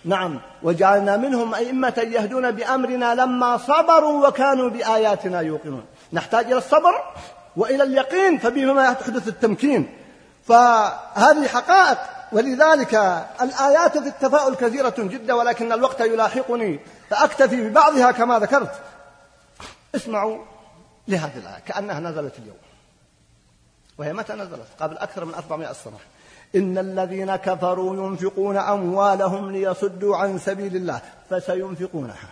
نعم وجعلنا منهم أئمة يهدون بأمرنا لما صبروا وكانوا بآياتنا يوقنون. نحتاج إلى الصبر وإلى اليقين فبهما يحدث التمكين. فهذه حقائق ولذلك الآيات في التفاؤل كثيرة جدا ولكن الوقت يلاحقني فأكتفي ببعضها كما ذكرت. اسمعوا لهذه الآية كأنها نزلت اليوم. وهي متى نزلت؟ قبل أكثر من 400 سنة. إن الذين كفروا ينفقون أموالهم ليصدوا عن سبيل الله فسينفقونها.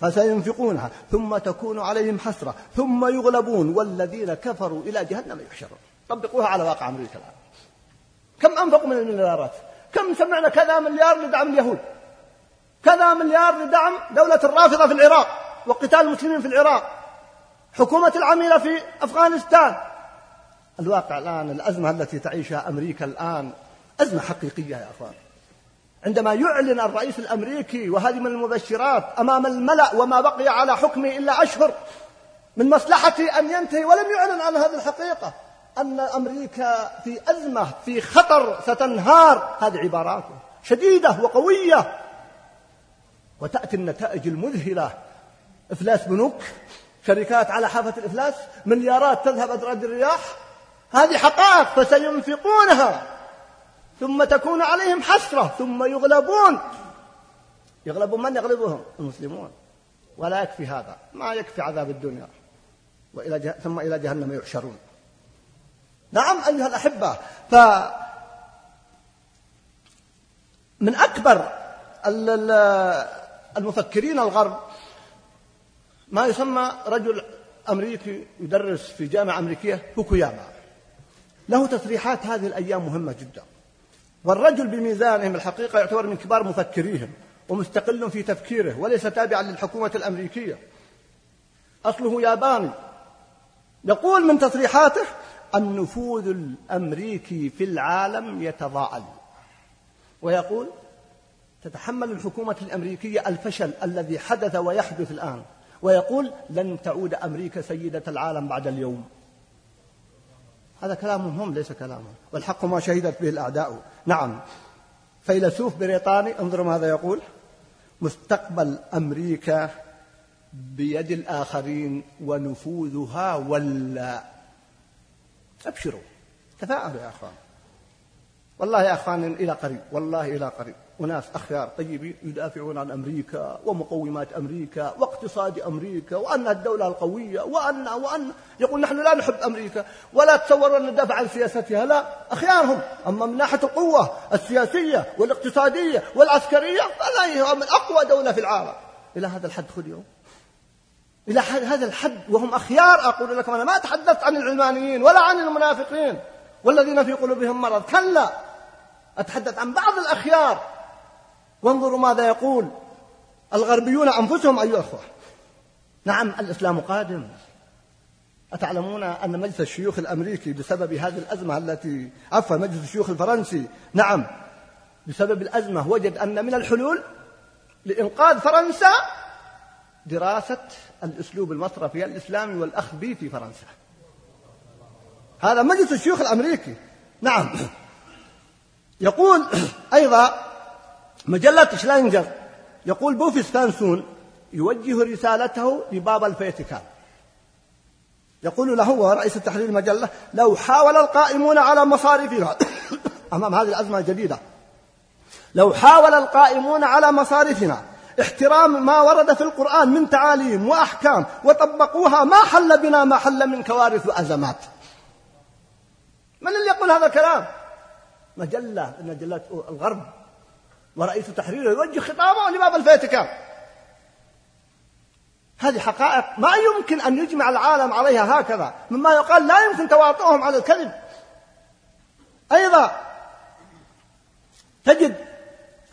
فسينفقونها ثم تكون عليهم حسرة ثم يغلبون والذين كفروا إلى جهنم يحشرون. طبقوها على واقع أمريكا الآن كم أنفقوا من المليارات؟ كم سمعنا كذا مليار لدعم اليهود؟ كذا مليار لدعم دولة الرافضة في العراق وقتال المسلمين في العراق حكومة العميلة في أفغانستان. الواقع الآن الأزمة التي تعيشها أمريكا الآن أزمة حقيقية يا أخوان. عندما يعلن الرئيس الأمريكي وهذه من المبشرات أمام الملأ وما بقي على حكمه إلا أشهر من مصلحته أن ينتهي ولم يعلن عن هذه الحقيقة. أن أمريكا في أزمة في خطر ستنهار هذه عباراته شديدة وقوية. وتأتي النتائج المذهلة. إفلاس بنوك شركات على حافة الإفلاس مليارات تذهب أدراج الرياح. هذه حقائق فسينفقونها ثم تكون عليهم حسرة ثم يغلبون. يغلبون من يغلبهم؟ المسلمون. ولا يكفي هذا. ما يكفي عذاب الدنيا. وإلى جه... ثم إلى جهنم يحشرون. نعم أيها الأحبة ف من أكبر المفكرين الغرب ما يسمى رجل أمريكي يدرس في جامعة أمريكية فوكوياما. له تصريحات هذه الأيام مهمة جدا. والرجل بميزانهم الحقيقة يعتبر من كبار مفكريهم ومستقل في تفكيره وليس تابعا للحكومة الأمريكية. أصله ياباني. يقول من تصريحاته النفوذ الأمريكي في العالم يتضاءل. ويقول تتحمل الحكومة الأمريكية الفشل الذي حدث ويحدث الآن. ويقول لن تعود أمريكا سيدة العالم بعد اليوم. هذا كلامهم هم ليس كلامهم والحق ما شهدت به الأعداء. نعم. فيلسوف بريطاني انظروا ماذا يقول. مستقبل أمريكا بيد الآخرين ونفوذها ولا. أبشروا. تفاءلوا يا أخوان. والله يا أخوان إلى قريب. والله إلى قريب. أناس أخيار طيبين يدافعون عن أمريكا ومقومات أمريكا واقتصاد أمريكا وأنها الدولة القوية وأن وأن يقول نحن لا نحب أمريكا ولا تصوروا أن ندافع عن سياستها. لا أخيارهم. أما من ناحية القوة السياسية والاقتصادية والعسكرية فلا هي من أقوى دولة في العالم. إلى هذا الحد خذ يوم. إلى هذا الحد. وهم أخيار. أقول لكم أنا ما تحدثت عن العلمانيين ولا عن المنافقين والذين في قلوبهم مرض. كلا. أتحدث عن بعض الأخيار. وانظروا ماذا يقول الغربيون أنفسهم أيها الأخوة. نعم الإسلام قادم. أتعلمون أن مجلس الشيوخ الأمريكي بسبب هذه الأزمة التي عفوا مجلس الشيوخ الفرنسي نعم بسبب الأزمة وجد أن من الحلول لإنقاذ فرنسا دراسة الأسلوب المصرفي الإسلامي والأخذ به في فرنسا. هذا مجلس الشيوخ الأمريكي. نعم. يقول أيضا مجلة شلانجر يقول بوفيس فانسون يوجه رسالته لبابا الفاتيكان يقول له هو رئيس تحرير المجلة لو حاول القائمون على مصارفنا [COUGHS] أمام هذه الأزمة الجديدة. لو حاول القائمون على مصارفنا احترام ما ورد في القرآن من تعاليم وأحكام وطبقوها ما حل بنا ما حل من كوارث وأزمات. من اللي يقول هذا الكلام؟ مجلة من مجلات الغرب. ورئيس تحريره يوجه خطابه لباب الفاتيكان. هذه حقائق ما يمكن أن يجمع العالم عليها هكذا مما يقال لا يمكن تواطؤهم على الكذب. أيضا تجد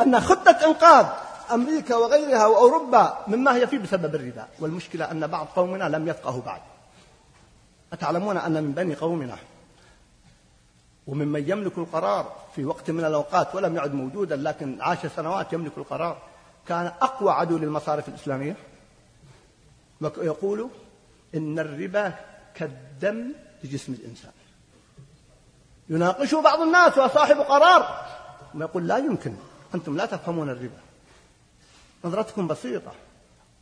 أن خطة إنقاذ أمريكا وغيرها وأوروبا مما هي فيه بسبب الربا والمشكلة أن بعض قومنا لم يفقهوا بعد. أتعلمون أن من بني قومنا وممن يملك القرار في وقت من الأوقات ولم يعد موجودا لكن عاش سنوات يملك القرار كان أقوى عدو للمصارف الإسلامية. ويقول إن الربا كالدم لجسم الإنسان. يناقشه بعض الناس وصاحب قرار ويقول لا يمكن أنتم لا تفهمون الربا. نظرتكم بسيطة.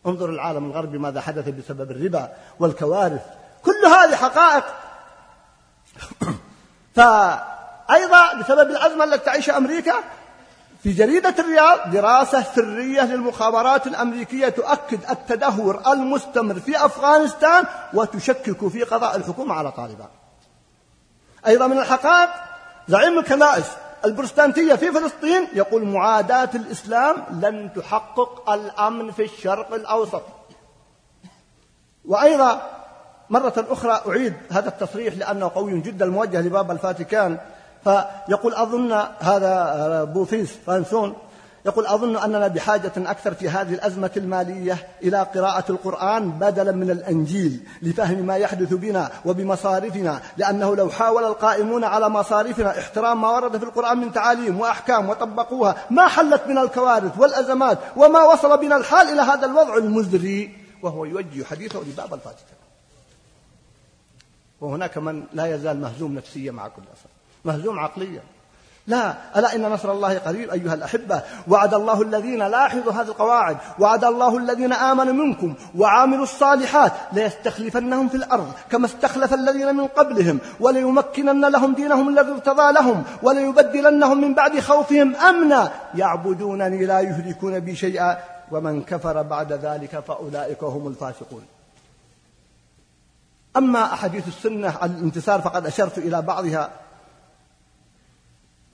انظر العالم الغربي ماذا حدث بسبب الربا والكوارث. كل هذه حقائق فأيضا بسبب الأزمة التي تعيشها أمريكا في جريدة الرياض دراسة سرية للمخابرات الأمريكية تؤكد التدهور المستمر في أفغانستان وتشكك في قضاء الحكومة على طالبان. أيضا من الحقائق زعيم الكنائس البروتستانتية في فلسطين يقول معاداة الإسلام لن تحقق الأمن في الشرق الأوسط. وأيضا مرة أخرى أعيد هذا التصريح لأنه قوي جدا موجه لبابا الفاتيكان. فيقول أظن هذا بوفيس فانسون يقول أظن أننا بحاجة أكثر في هذه الأزمة المالية إلى قراءة القرآن بدلا من الأنجيل لفهم ما يحدث بنا وبمصارفنا لأنه لو حاول القائمون على مصارفنا احترام ما ورد في القرآن من تعاليم وأحكام وطبقوها ما حل بنا من الكوارث والأزمات وما وصل بنا الحال إلى هذا الوضع المزري وهو يوجه حديثه لباب الفاتحة وهناك من لا يزال مهزوم نفسيا مع كل أسف. مهزوم عقليا. لا ألا إن نصر الله قريب أيها الأحبة. وعد الله الذين لاحظوا هذه القواعد. وعد الله الذين آمنوا منكم وعاملوا الصالحات ليستخلفنهم في الأرض كما استخلف الذين من قبلهم وليمكنن لهم دينهم الذي ارتضى لهم وليبدلنهم من بعد خوفهم أمنا. يعبدونني لا يشركون بي شيئا ومن كفر بعد ذلك فأولئك هم الفاسقون. أما أحاديث السنة الانتصار فقد أشرت إلى بعضها.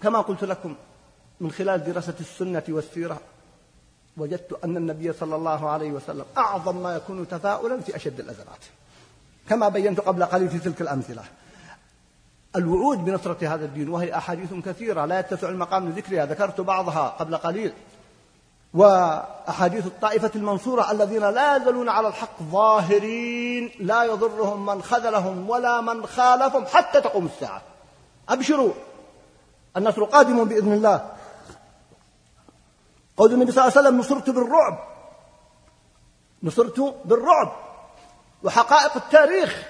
كما قلت لكم من خلال دراسة السنة والسيرة وجدت أن النبي صلى الله عليه وسلم أعظم ما يكون تفاؤلا في أشد الأزمات. كما بينت قبل قليل في تلك الأمثلة. الوعود بنصرة هذا الدين وهي أحاديث كثيرة لا يتسع المقام لذكرها ذكرت بعضها قبل قليل. وأحاديث الطائفة المنصورة الذين لا يزالون على الحق ظاهرين لا يضرهم من خذلهم ولا من خالفهم حتى تقوم الساعة. أبشروا. النصر قادم بإذن الله. قول النبي صلى الله عليه وسلم نصرت بالرعب. نصرت بالرعب. وحقائق التاريخ.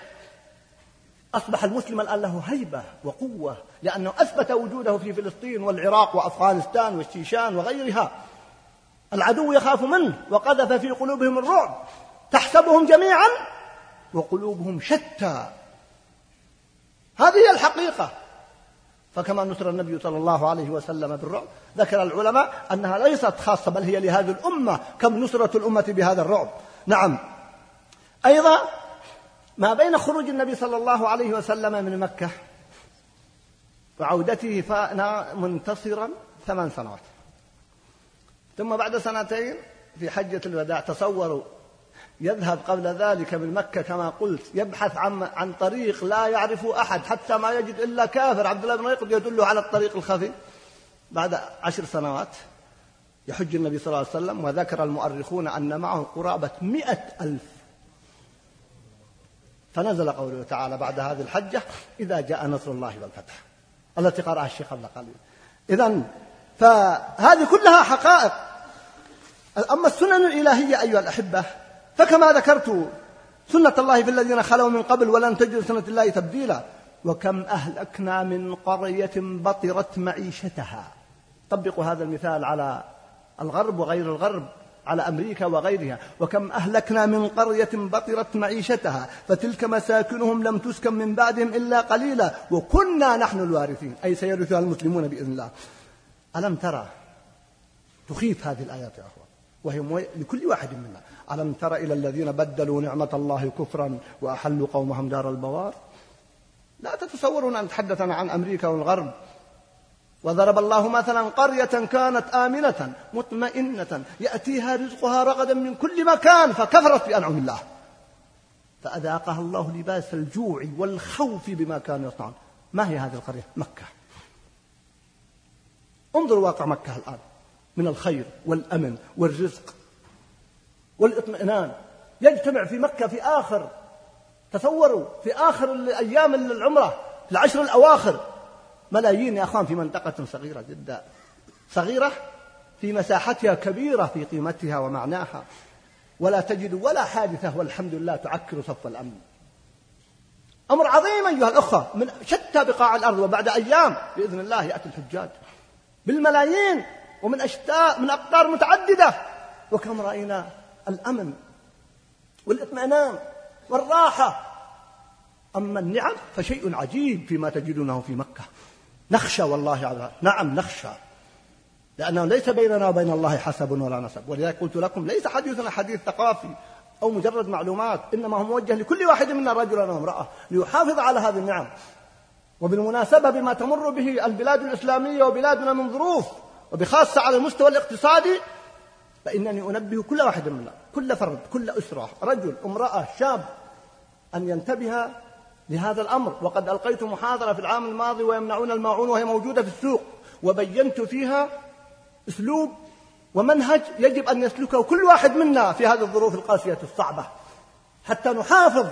أصبح المسلم الآن له هيبة وقوة لأنه أثبت وجوده في فلسطين والعراق وأفغانستان والشيشان وغيرها. العدو يخاف منه وقذف في قلوبهم الرعب تحسبهم جميعا وقلوبهم شتى. هذه هي الحقيقة. فكما نصر النبي صلى الله عليه وسلم بالرعب ذكر العلماء أنها ليست خاصة بل هي لهذه الأمة كم نصرة الأمة بهذا الرعب. نعم. أيضا ما بين خروج النبي صلى الله عليه وسلم من مكة وعودته فأنا منتصرا ثمان سنوات. ثم بعد سنتين في حجة الوداع تصوروا يذهب قبل ذلك من مكة كما قلت يبحث عن عن طريق لا يعرف أحد حتى ما يجد إلا كافر عبد الله بن ريقب يدله على الطريق الخفي. بعد عشر سنوات يحج النبي صلى الله عليه وسلم وذكر المؤرخون أن معه قرابة مئة ألف. فنزل قوله تعالى بعد هذه الحجة إذا جاء نصر الله والفتح. التي قرأها الشيخ قبل قليل إذا فهذه كلها حقائق. أما السنن الإلهية أيها الأحبة فكما ذكرت سنة الله في الذين خلوا من قبل ولن تجد سنة الله تبديلا. وكم أهلكنا من قرية بطرت معيشتها. طبقوا هذا المثال على الغرب وغير الغرب على أمريكا وغيرها. وكم أهلكنا من قرية بطرت معيشتها فتلك مساكنهم لم تسكن من بعدهم إلا قليلا. وكنا نحن الوارثين. أي سيرثها المسلمون بإذن الله. ألم ترى تخيف هذه الآيات يا أخوان وهي لكل واحد منا. ألم تر إلى الذين بدلوا نعمة الله كفرا وأحلوا قومهم دار البوار؟ لا تتصورون أن نتحدث عن أمريكا والغرب. وضرب الله مثلا قرية كانت آمنة مطمئنة. يأتيها رزقها رغدا من كل مكان فكفرت بأنعم الله. فأذاقها الله لباس الجوع والخوف بما كانوا يصنعون. ما هي هذه القرية؟ مكة. انظروا واقع مكة الآن. من الخير والأمن والرزق والإطمئنان. يجتمع في مكة في آخر تصوروا في آخر أيام العمرة العشر الأواخر. ملايين يا أخوان في منطقة صغيرة جدا. صغيرة في مساحتها كبيرة في قيمتها ومعناها. ولا تجد ولا حادثة والحمد لله تعكر صف الأمن. أمر عظيم أيها الأخوة من شتى بقاع الأرض وبعد أيام بإذن الله يأتي الحجاج. بالملايين ومن أشتاء من أقطار متعددة. وكم رأينا الأمن والإطمئنان والراحة. أما النعم فشيء عجيب فيما تجدونه في مكة. نخشى والله على نعم نخشى. لأنه ليس بيننا وبين الله حسب ولا نسب. ولذلك قلت لكم ليس حديثنا حديث ثقافي أو مجرد معلومات إنما هو موجه لكل واحد منا رجلا وامرأة ليحافظ على هذه النعم. وبالمناسبة بما تمر به البلاد الإسلامية وبلادنا من ظروف وبخاصة على المستوى الاقتصادي فإنني أنبه كل واحد منا كل فرد كل أسرة رجل امرأة شاب أن ينتبه لهذا الأمر. وقد ألقيت محاضرة في العام الماضي ويمنعون الماعون وهي موجودة في السوق وبينت فيها أسلوب ومنهج يجب أن يسلكه كل واحد منا في هذه الظروف القاسية الصعبة. حتى نحافظ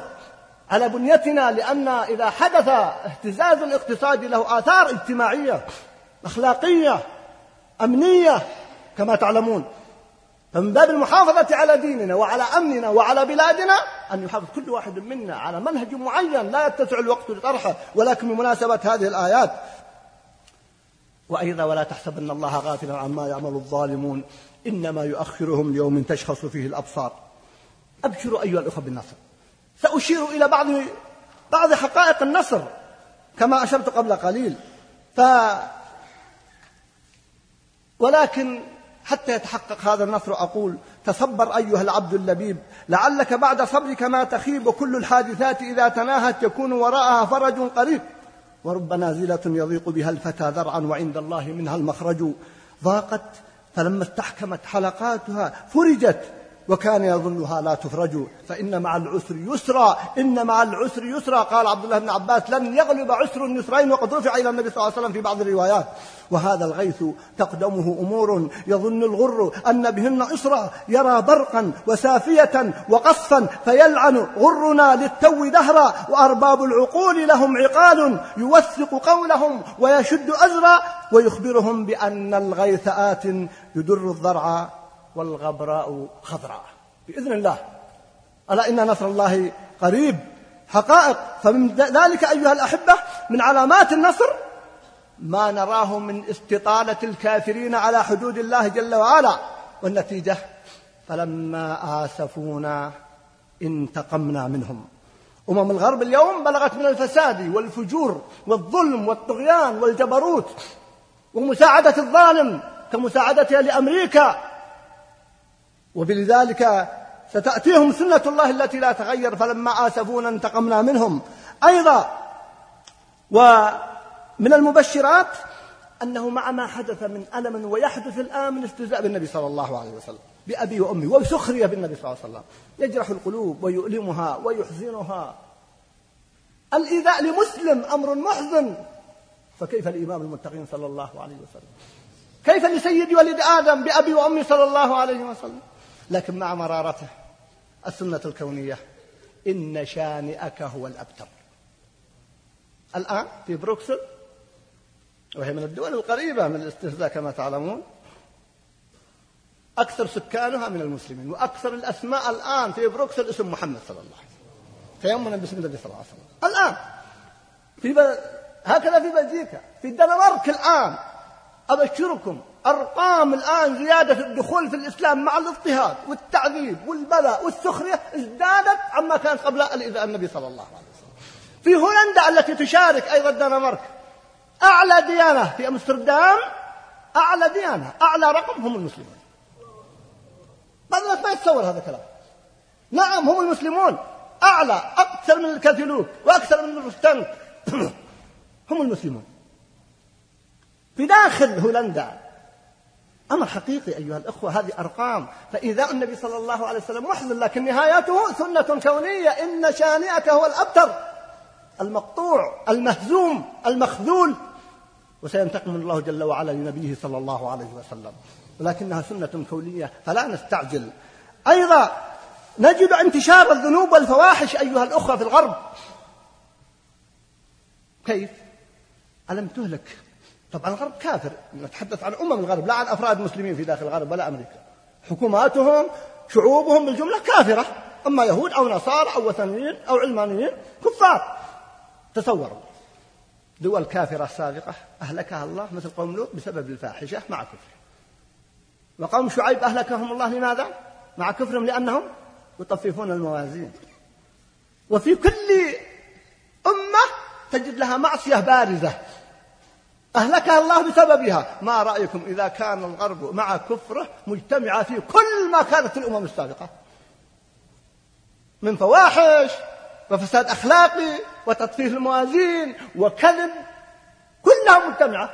على بنيتنا لأن إذا حدث اهتزاز الاقتصادي له آثار اجتماعية أخلاقية أمنية كما تعلمون. فمن باب المحافظة على ديننا وعلى أمننا وعلى بلادنا أن يحافظ كل واحد منا على منهج معين لا يتسع الوقت لطرحه ولكن بمناسبة هذه الآيات وأيضا ولا تحسبن الله غافلا عما يعمل الظالمون إنما يؤخرهم ليوم تشخص فيه الأبصار. أبشروا أيها الأخوة بالنصر. سأشير إلى بعض بعض حقائق النصر كما أشرت قبل قليل. ف ولكن حتى يتحقق هذا النصر أقول تصبر أيها العبد اللبيب لعلك بعد صبرك ما تخيب وكل الحادثات إذا تناهت يكون وراءها فرج قريب. ورب نازلة يضيق بها الفتى ذرعا وعند الله منها المخرج. ضاقت فلما استحكمت حلقاتها فرجت. وكان يظنها لا تفرج فإن مع العسر يسرا إن مع العسر يسرا. قال عبد الله بن عباس لن يغلب عسر يسرين وقد رفع إلى النبي صلى الله عليه وسلم في بعض الروايات. وهذا الغيث تقدمه أمور يظن الغر أن بهن إسرا يرى برقا وسافية وقصفا فيلعن غرنا للتو دهرا. وأرباب العقول لهم عقال يوثق قولهم ويشد أزرا. ويخبرهم بأن الغيث آت يدر الضرع والغبراء خضراء. بإذن الله. ألا إن نصر الله قريب حقائق. فمن ذلك أيها الأحبة من علامات النصر ما نراه من استطالة الكافرين على حدود الله جل وعلا. والنتيجة فلما آسفونا انتقمنا منهم. أمم الغرب اليوم بلغت من الفساد والفجور والظلم والطغيان والجبروت ومساعدة الظالم كمساعدتها لأمريكا. وبلذلك ستأتيهم سنة الله التي لا تغير فلما آسفونا انتقمنا منهم. أيضا ومن المبشرات أنه مع ما حدث من ألم ويحدث الآن من استهزاء بالنبي صلى الله عليه وسلم بأبي وأمي وسخرية بالنبي صلى الله عليه وسلم. يجرح القلوب ويؤلمها ويحزنها. الإيذاء لمسلم أمر محزن. فكيف لإمام المتقين صلى الله عليه وسلم؟ كيف لسيد ولد آدم بأبي وأمي صلى الله عليه وسلم؟ لكن مع مرارته السنة الكونية إن شانئك هو الأبتر. الآن في بروكسل وهي من الدول القريبة من الاستهزاء كما تعلمون أكثر سكانها من المسلمين وأكثر الأسماء الآن في بروكسل اسم محمد صلى الله عليه وسلم. تيمنا باسم النبي صلى الله عليه وسلم. الآن في ب... هكذا في بلجيكا في الدنمارك الآن أبشركم أرقام الآن زيادة الدخول في الإسلام مع الاضطهاد والتعذيب والبلاء والسخرية ازدادت عما كانت قبل الإذاء النبي صلى الله عليه وسلم. في هولندا التي تشارك أيضا الدنمارك أعلى ديانة في أمستردام أعلى ديانة أعلى رقم هم المسلمون. بعض الناس ما يتصور هذا الكلام؟ نعم هم المسلمون. أعلى أكثر من الكاثوليك وأكثر من البروتستانت [CLEARS THROAT] هم المسلمون. في داخل هولندا أمر حقيقي أيها الأخوة هذه أرقام. فإيذاء النبي صلى الله عليه وسلم محزن لكن نهايته سنة كونية. إن شانئك هو الأبتر المقطوع المهزوم المخذول. وسينتقم الله جل وعلا لنبيه صلى الله عليه وسلم. ولكنها سنة كونية فلا نستعجل. أيضا نجد انتشار الذنوب والفواحش أيها الأخوة في الغرب. كيف؟ ألم تهلك؟ طبعا الغرب كافر. نتحدث عن أمم الغرب لا عن أفراد مسلمين في داخل الغرب ولا أمريكا. حكوماتهم شعوبهم بالجملة كافرة. أما يهود أو نصارى أو وثنيين أو علمانيين كفار. تصوروا دول كافرة سابقة أهلكها الله مثل قوم لوط بسبب الفاحشة مع كفر وقوم شعيب أهلكهم الله لماذا؟ مع كفرهم لأنهم يطففون الموازين. وفي كل أمة تجد لها معصية بارزة. أهلكها الله بسببها. ما رأيكم إذا كان الغرب مع كفره مجتمعة في كل ما كانت الأمم السابقة؟ من فواحش وفساد أخلاقي وتطفيف الموازين وكذب كلها مجتمعة.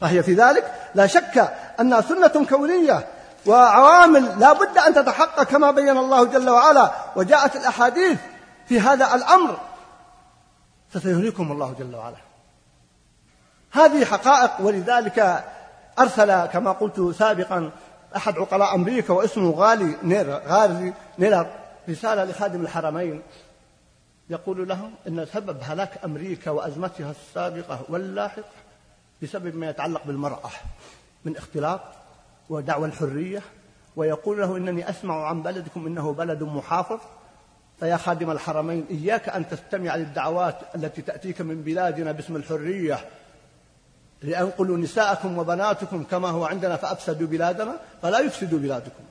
فهي في ذلك لا شك أنها سنة كونية وعوامل لا بد أن تتحقق كما بين الله جل وعلا. وجاءت الأحاديث في هذا الأمر. فسيهلكم الله جل وعلا. هذه حقائق ولذلك أرسل كما قلت سابقا أحد عقلاء أمريكا واسمه غالي نير غالي نيلر رسالة لخادم الحرمين. يقول لهم أن سبب هلاك أمريكا وأزمتها السابقة واللاحقة بسبب ما يتعلق بالمرأة من اختلاط ودعوى الحرية. ويقول له إنني أسمع عن بلدكم إنه بلد محافظ. فيا خادم الحرمين إياك أن تستمع للدعوات التي تأتيك من بلادنا باسم الحرية. لأنقلوا نساءكم وبناتكم كما هو عندنا فأفسدوا بلادنا فلا يفسدوا بلادكم.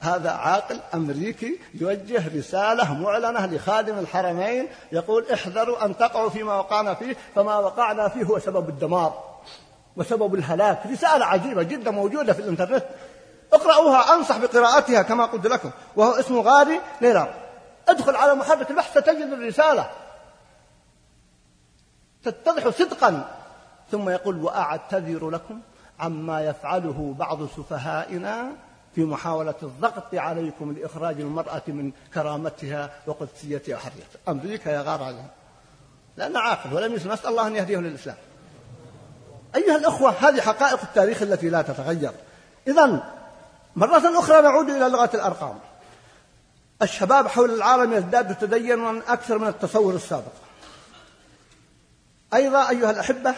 هذا عاقل أمريكي يوجه رسالة معلنة لخادم الحرمين يقول احذروا أن تقعوا فيما وقعنا فيه فما وقعنا فيه هو سبب الدمار وسبب الهلاك. رسالة عجيبة جدا موجودة في الإنترنت. اقرأوها أنصح بقراءتها كما قلت لكم وهو اسمه غادي نيرار ادخل على محرك البحث ستجد الرسالة. تتضح صدقا ثم يقول وأعتذر لكم عما يفعله بعض سفهائنا في محاولة الضغط عليكم لإخراج المرأة من كرامتها وقدسيتها. وحريتها أمريكا يا غار عليها لأن عاقل ولم يسلم نسأل الله أن يهديه للإسلام. أيها الأخوة هذه حقائق التاريخ التي لا تتغير. إذا مرة أخرى نعود إلى لغة الأرقام. الشباب حول العالم يزداد تدينا أكثر من التصور السابق. أيضا أيها الأحبة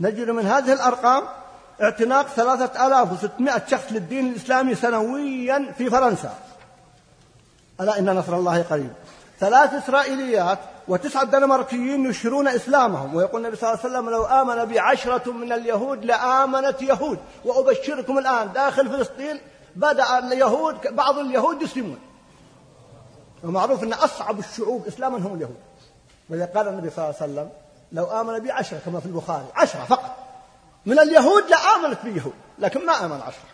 نجد من هذه الأرقام اعتناق ثلاثة آلاف وستمائة شخص للدين الإسلامي سنويا في فرنسا. ألا إن نصر الله قريب. ثلاث إسرائيليات وتسعة دنماركيين يشهرون إسلامهم. ويقول النبي صلى الله عليه وسلم لو آمن بي عشرة من اليهود لآمنت يهود. وأبشركم الآن داخل فلسطين بدأ اليهود بعض اليهود يسلمون. ومعروف أن أصعب الشعوب إسلاما هم اليهود. ولذا قال النبي صلى الله عليه وسلم لو آمن بي عشرة كما في البخاري. عشرة فقط. من اليهود لآمنت بي يهود لكن ما آمن عشرة.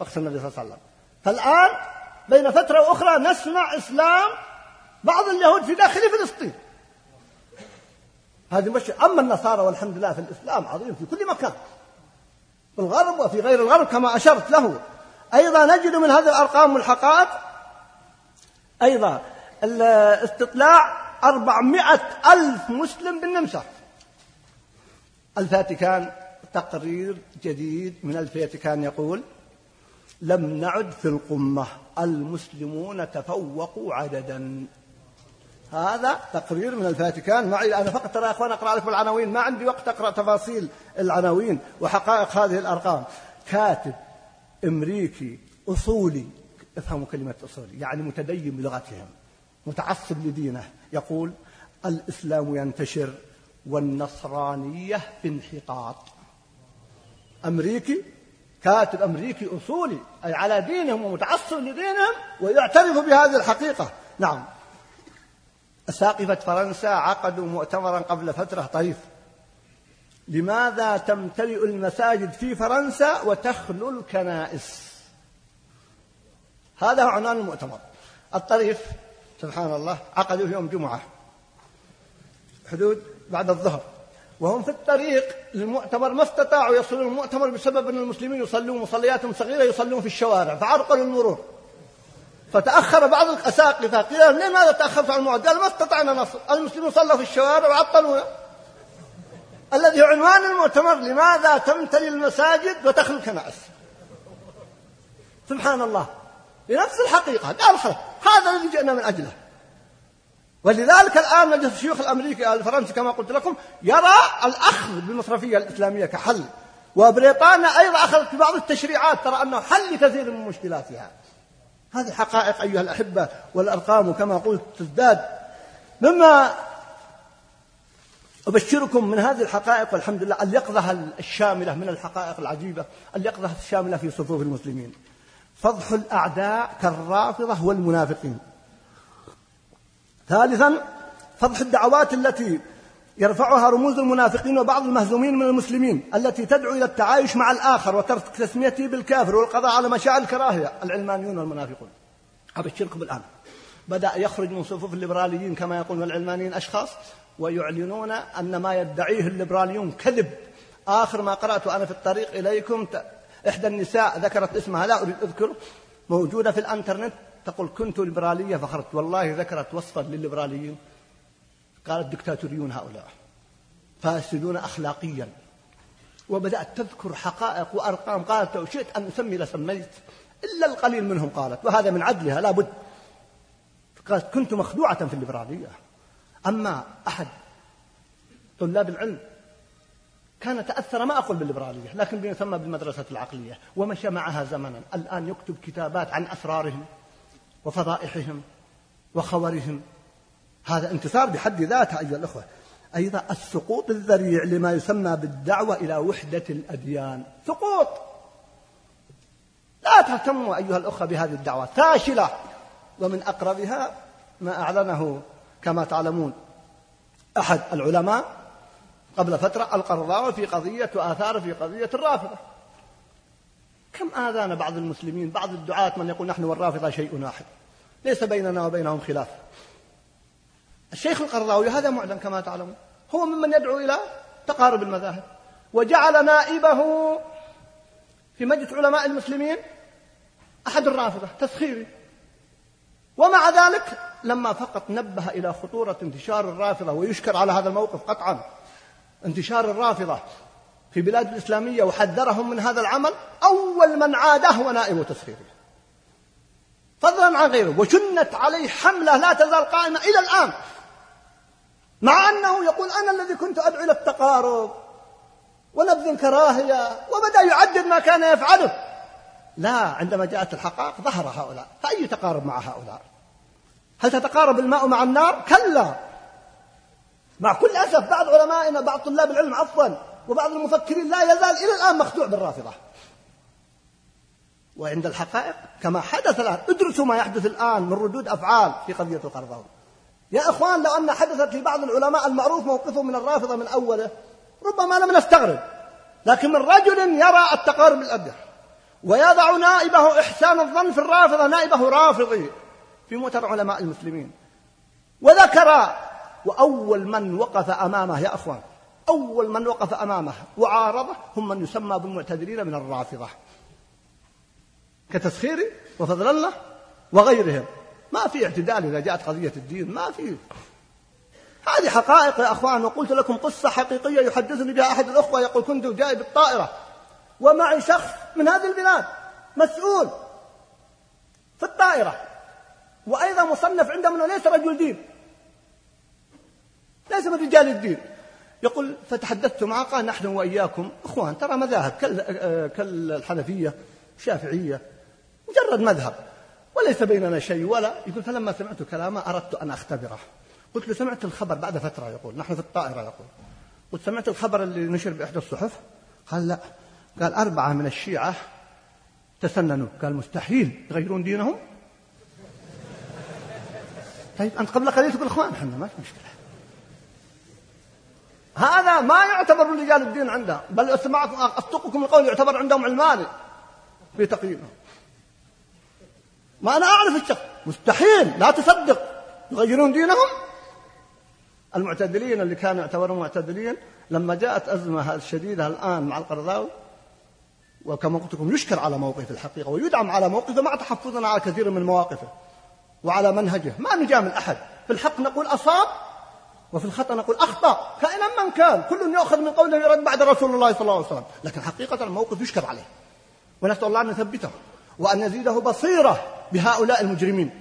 وقت النبي صلى الله عليه وسلم. فالآن بين فترة وأخرى نسمع إسلام بعض اليهود في داخل فلسطين. هذه مش أما النصارى والحمد لله في الإسلام عظيم في كل مكان. في الغرب وفي غير الغرب كما أشرت له. أيضا نجد من هذه الأرقام والحقائق أيضا الاستطلاع أربعمائة ألف مسلم بالنمسا. الفاتيكان تقرير جديد من الفاتيكان يقول لم نعد في القمة المسلمون تفوقوا عددا. هذا تقرير من الفاتيكان معي أنا فقط ترى يا أخوان أقرأ لكم العناوين ما عندي وقت أقرأ تفاصيل العناوين وحقائق هذه الأرقام. كاتب أمريكي أصولي افهموا كلمة أصولي يعني متدين بلغتهم. متعصب لدينه. يقول الإسلام ينتشر والنصرانية في انحطاط. أمريكي كاتب أمريكي أصولي أي على دينهم ومتعصب لدينهم ويعترف بهذه الحقيقة. نعم. أساقفة فرنسا عقدوا مؤتمرا قبل فترة طيف. لماذا تمتلئ المساجد في فرنسا وتخلو الكنائس؟ هذا هو عنوان المؤتمر. الطريف سبحان الله عقدوا يوم جمعة. حدود بعد الظهر. وهم في الطريق للمؤتمر ما استطاعوا يصلون المؤتمر بسبب أن المسلمين يصلون مصلياتهم صغيرة يصلون في الشوارع فعرقلوا المرور فتأخر بعض الأساقفة قيل لماذا تأخرت عن الموعد؟ قال ما استطعنا نصل. المسلمون صلوا في الشوارع وعطلونا. الذي عنوان المؤتمر لماذا تمتلي المساجد وتخلو الكنائس سبحان الله. بنفس الحقيقة قال خلاص. هذا الذي جئنا من أجله. ولذلك الآن مجلس الشيوخ الأمريكي الفرنسي كما قلت لكم يرى الأخذ بالمصرفية الإسلامية كحل. وبريطانيا أيضا أخذت بعض التشريعات ترى أنه حل لكثير من مشكلاتها. هذه حقائق أيها الأحبة والأرقام كما قلت تزداد. مما أبشركم من هذه الحقائق والحمد لله اليقظة الشاملة من الحقائق العجيبة اليقظة الشاملة في صفوف المسلمين. فضح الأعداء كالرافضة والمنافقين. ثالثا فضح الدعوات التي يرفعها رموز المنافقين وبعض المهزومين من المسلمين التي تدعو إلى التعايش مع الآخر وترك تسميته بالكافر والقضاء على مشاعر الكراهية العلمانيون والمنافقون. أبشركم الآن. بدأ يخرج من صفوف الليبراليين كما يقولون العلمانيين أشخاص ويعلنون أن ما يدعيه الليبراليون كذب. آخر ما قرأت أنا في الطريق إليكم إحدى النساء ذكرت اسمها لا أريد أذكر موجودة في الأنترنت تقول كنت ليبرالية فخرجت والله ذكرت وصفا للليبراليين قالت دكتاتوريون هؤلاء فاسدون أخلاقيا. وبدأت تذكر حقائق وأرقام. قالت لو شئت أن أسمي لسميت إلا القليل منهم قالت. وهذا من عدلها لا بد. قالت كنت مخدوعة في الليبرالية. أما أحد طلاب العلم كان تأثر ما أقول بالليبرالية لكن يسمى بالمدرسة العقلية ومشى معها زمنا. الآن يكتب كتابات عن أسرارهم وفضائحهم وخورهم هذا انتصار بحد ذاته أيها الأخوة. أيضا السقوط الذريع لما يسمى بالدعوة إلى وحدة الأديان. سقوط! لا تهتموا أيها الأخوة بهذه الدعوة. فاشلة! ومن أقربها ما أعلنه كما تعلمون أحد العلماء قبل فترة القرضاوي في قضية وآثار في قضية الرافضة. كم آذانا بعض المسلمين بعض الدعاة من يقول نحن والرافضة شيء واحد؟ ليس بيننا وبينهم خلاف. الشيخ القرضاوي هذا معلن كما تعلمون. هو ممن يدعو إلى تقارب المذاهب. وجعل نائبه في مجلس علماء المسلمين أحد الرافضة تسخيري. ومع ذلك لما فقط نبه إلى خطورة انتشار الرافضة ويشكر على هذا الموقف قطعا انتشار الرافضة في بلاد الإسلامية وحذرهم من هذا العمل أول من عاده هو نائب تسخيره فضلا عن غيره وشنت عليه حملة لا تزال قائمة إلى الآن. مع أنه يقول أنا الذي كنت أدعو إلى التقارب ونبذ الكراهية وبدأ يعدد ما كان يفعله. لا عندما جاءت الحقائق ظهر هؤلاء. فأي تقارب مع هؤلاء؟ هل تتقارب الماء مع النار؟ كلا. مع كل أسف بعض علمائنا بعض طلاب العلم عفوا وبعض المفكرين لا يزال إلى الآن مخدوع بالرافضة. وعند الحقائق كما حدث الآن ادرسوا ما يحدث الآن من ردود أفعال في قضية القرضاوي. يا إخوان لو أن حدثت في بعض العلماء المعروف موقفه من الرافضة من أوله ربما لم نستغرب. لكن من رجل يرى التقارب الأبيض ويضع نائبه إحسان الظن في الرافضة نائبه رافضي في مؤتمر علماء المسلمين وذكر وأول من وقف أمامه يا أخوان أول من وقف أمامه وعارضه هم من يسمى بالمعتذرين من الرافضة. كتسخير وفضل الله وغيرهم. ما في اعتدال إذا جاءت قضية الدين ما في. هذه حقائق يا أخوان وقلت لكم قصة حقيقية يحدثني بها أحد الأخوة يقول كنت جاي بالطائرة ومعي شخص من هذه البلاد مسؤول في الطائرة وأيضا مصنف عندهم أنه ليس رجل دين. ليس من رجال الدين يقول فتحدثت معه قال نحن وإياكم إخوان. ترى مذاهب كالحنفية الشافعية مجرد مذهب. وليس بيننا شيء ولا يقول فلما سمعت كلامه أردت أن أختبره. قلت له سمعت الخبر بعد فترة. يقول نحن في الطائرة. يقول قلت سمعت الخبر اللي نشر بإحدى الصحف؟ قال لا. قال أربعة من الشيعة تسننوا. قال مستحيل. يغيرون دينهم؟ طيب أنت قبل قليل تقول إخوان إحنا ما في مشكلة. هذا ما يعتبر من رجال الدين عنده بل أسمعكم أصدقكم القول يعتبر عندهم علماني في تقييمه. ما أنا أعرف الشخص. مستحيل لا تصدق. يغيرون دينهم؟ المعتدلين اللي كانوا يعتبرون معتدلين لما جاءت أزمة الشديدة الآن مع القرضاوي وكما قلت لكم يشكر على موقف الحقيقة ويدعم على موقفه مع تحفظنا على كثير من مواقفه وعلى منهجه. ما نجامل أحد. في الحق نقول أصاب وفي الخطأ نقول أخطأ. كائنا من كان. كل يؤخذ من قوله يرد بعد رسول الله صلى الله عليه وسلم. لكن حقيقة الموقف يشكر عليه. ونسأل الله أن يثبته وأن يزيده بصيرة بهؤلاء المجرمين.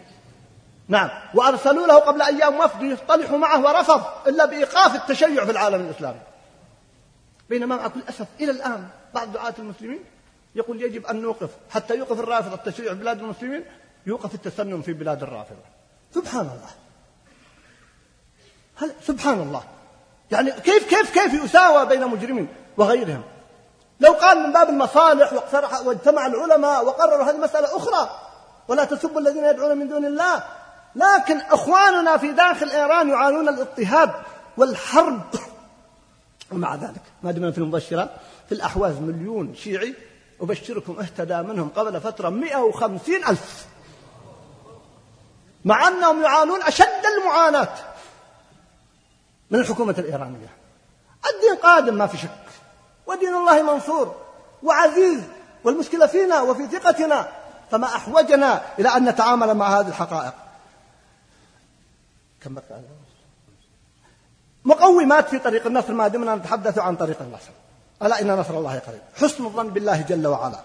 نعم. وأرسلوا له قبل أيام وفد يصطلح معه ورفض إلا بإيقاف التشيع في العالم الإسلامي. بينما مع كل أسف إلى الآن بعض دعاة المسلمين يقول يجب أن نوقف. حتى يوقف الرافضة التشيع في بلاد المسلمين يوقف التسنن في بلاد الرافضة. سبحان الله. هل سبحان الله. يعني كيف كيف كيف يساوى بين مجرمين وغيرهم. لو قال من باب المصالح واجتمع العلماء وقرروا هذه مسألة أخرى ولا تسبوا الذين يدعون من دون الله. لكن إخواننا في داخل إيران يعانون الاضطهاد والحرب. ومع ذلك ما دمنا في المبشرات في الأحواز مليون شيعي أبشركم اهتدى منهم قبل فترة 150 ألف. مع أنهم يعانون أشد المعاناة. من الحكومة الإيرانية. الدين قادم ما في شك. ودين الله منصور وعزيز والمشكلة فينا وفي ثقتنا فما أحوجنا إلى أن نتعامل مع هذه الحقائق. كم مقومات في طريق النصر ما دمنا نتحدث عن طريق النصر. ألا إن نصر الله قريب؟ حسن الظن بالله جل وعلا.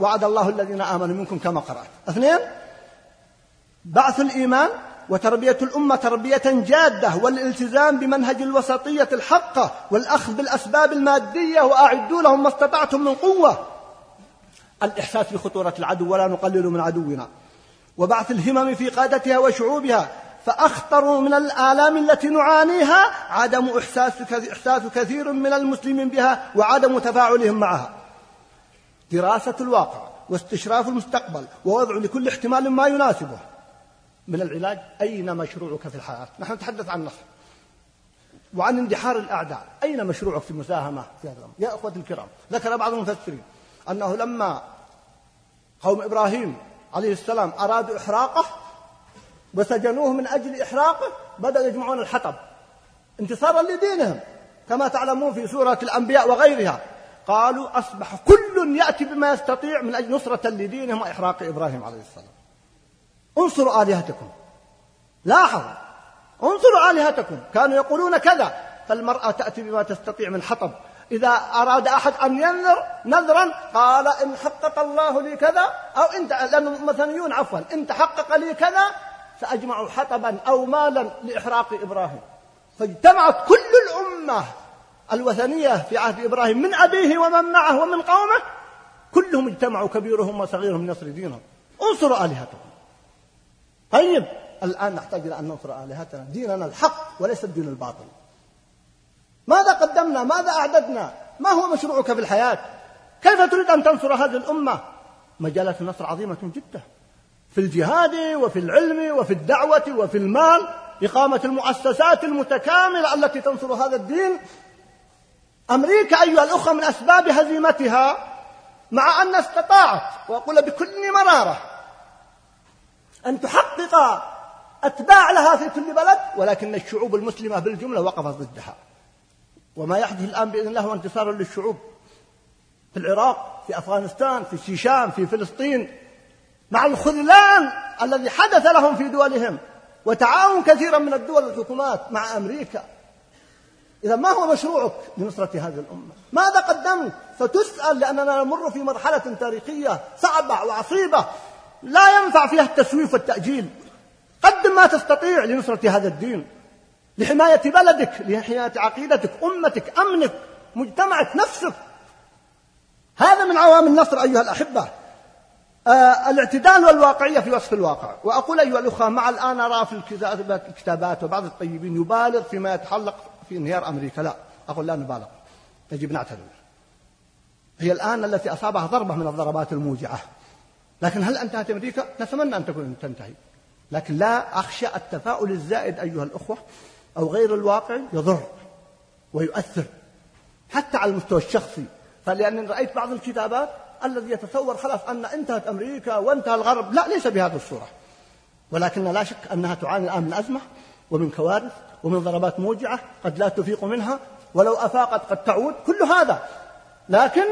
وعد الله الذين آمنوا منكم كما قرأت. اثنين بعث الإيمان وتربية الأمة تربية جادة والالتزام بمنهج الوسطية الحقة والأخذ بالأسباب المادية وأعدوا لهم ما استطعتم من قوة. الإحساس بخطورة العدو ولا نقلل من عدونا. وبعث الهمم في قادتها وشعوبها فأخطر من الآلام التي نعانيها عدم إحساس إحساس كثير من المسلمين بها وعدم تفاعلهم معها. دراسة الواقع واستشراف المستقبل ووضع لكل احتمال ما يناسبه. من العلاج أين مشروعك في الحياة؟ نحن نتحدث عن النصر وعن اندحار الأعداء. أين مشروعك في المساهمة في هذا الأمر؟ يا أخوة الكرام ذكر بعض المفسرين أنه لما قوم إبراهيم عليه السلام أرادوا إحراقه وسجنوه من أجل إحراقه بدأوا يجمعون الحطب. انتصارا لدينهم. كما تعلمون في سورة الأنبياء وغيرها. قالوا أصبح كل يأتي بما يستطيع من أجل نصرة لدينهم وإحراق إبراهيم عليه السلام. انصروا آلهتكم. لاحظ. انصروا آلهتكم. كانوا يقولون كذا. فالمرأة تأتي بما تستطيع من حطب. إذا أراد أحد أن ينذر نذرا قال إن حقق الله لي كذا أو أنت لأنهم مثنيون عفوا إن تحقق لي كذا سأجمع حطبا أو مالا لإحراق إبراهيم. فاجتمعت كل الأمة الوثنية في عهد إبراهيم من أبيه ومن معه ومن قومه كلهم اجتمعوا كبيرهم وصغيرهم لنصر دينهم. انصروا آلهتكم. طيب الآن نحتاج إلى أن ننصر آلهتنا. ديننا الحق وليس الدين الباطل. ماذا قدمنا؟ ماذا أعددنا؟ ما هو مشروعك في الحياة؟ كيف تريد أن تنصر هذه الأمة؟ مجالات النصر عظيمة جدا. في الجهاد وفي العلم وفي الدعوة وفي المال إقامة المؤسسات المتكاملة التي تنصر هذا الدين. أمريكا أيها الأخوة من أسباب هزيمتها مع أن استطاعت وأقول بكل مرارة أن تحقق أتباع لها في كل بلد ولكن الشعوب المسلمة بالجملة وقفت ضدها. وما يحدث الآن بإذن الله هو انتصار للشعوب في العراق في أفغانستان في الشيشان في فلسطين مع الخذلان الذي حدث لهم في دولهم. وتعاون كثيرا من الدول والحكومات مع أمريكا. إذا ما هو مشروعك لنصرة هذه الأمة؟ ماذا قدمت؟ فتسأل لأننا نمر في مرحلة تاريخية صعبة وعصيبة. لا ينفع فيها التسويف والتأجيل. قدم ما تستطيع لنصرة هذا الدين لحماية بلدك لحماية عقيدتك أمتك أمنك مجتمعك نفسك. هذا من عوامل النصر أيها الأحبة. آه الاعتدال والواقعية في وصف الواقع. وأقول أيها الأخوة مع الآن أرى في الكتابات وبعض الطيبين يبالغ فيما يتعلق في انهيار أمريكا. لا أقول لا نبالغ. يجب نعتذر. هي الآن التي أصابها ضربة من الضربات الموجعة. لكن هل انتهت أمريكا؟ نتمنى أن تكون تنتهي. لكن لا أخشى التفاؤل الزائد أيها الأخوة أو غير الواقع يضر ويؤثر. حتى على المستوى الشخصي. فلأنني رأيت بعض الكتابات الذي يتصور خلاص أن انتهت أمريكا وانتهى الغرب لا ليس بهذه الصورة. ولكن لا شك أنها تعاني الآن من أزمة ومن كوارث ومن ضربات موجعة قد لا تفيق منها ولو أفاقت قد تعود. كل هذا. لكن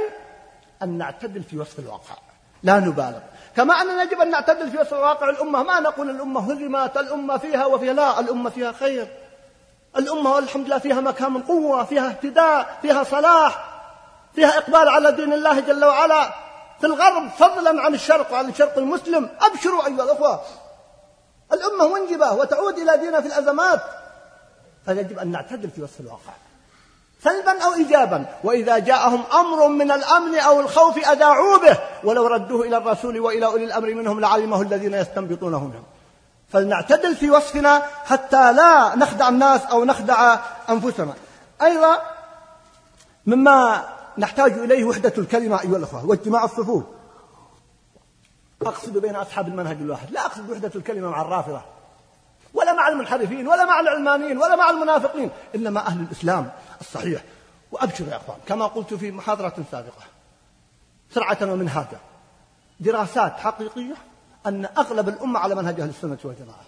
أن نعتدل في وصف الواقع. لا نبالغ. كما أننا يجب أن نعتدل في واقع الأمة ما نقول الأمة هزمت الأمة فيها وفيها لا الأمة فيها خير. الأمة والحمد لله فيها مكان من قوة فيها اهتداء فيها صلاح فيها إقبال على دين الله جل وعلا. في الغرب فضلا عن الشرق وعن الشرق المسلم. أبشروا أيها الأخوة. الأمة منجبة وتعود إلى دينها في الأزمات. فيجب أن نعتدل في وصف الواقع. سلبا أو إيجابا. وإذا جاءهم أمر من الأمن أو الخوف أذاعوا به. ولو ردوه إلى الرسول وإلى أولي الأمر منهم لعلمه الذين يستنبطونه منهم فلنعتدل في وصفنا حتى لا نخدع الناس أو نخدع أنفسنا. أيضا مما نحتاج إليه وحدة الكلمة أيها الأخوة واجتماع الصفوف. أقصد بين أصحاب المنهج الواحد. لا أقصد وحدة الكلمة مع الرافضة ولا مع المنحرفين ولا مع العلمانيين ولا مع المنافقين إنما أهل الإسلام. الصحيح. وأبشر يا أخوان كما قلت في محاضرة سابقة سرعة ومنهاجا دراسات حقيقية أن أغلب الأمة على منهج أهل السنة والجماعة.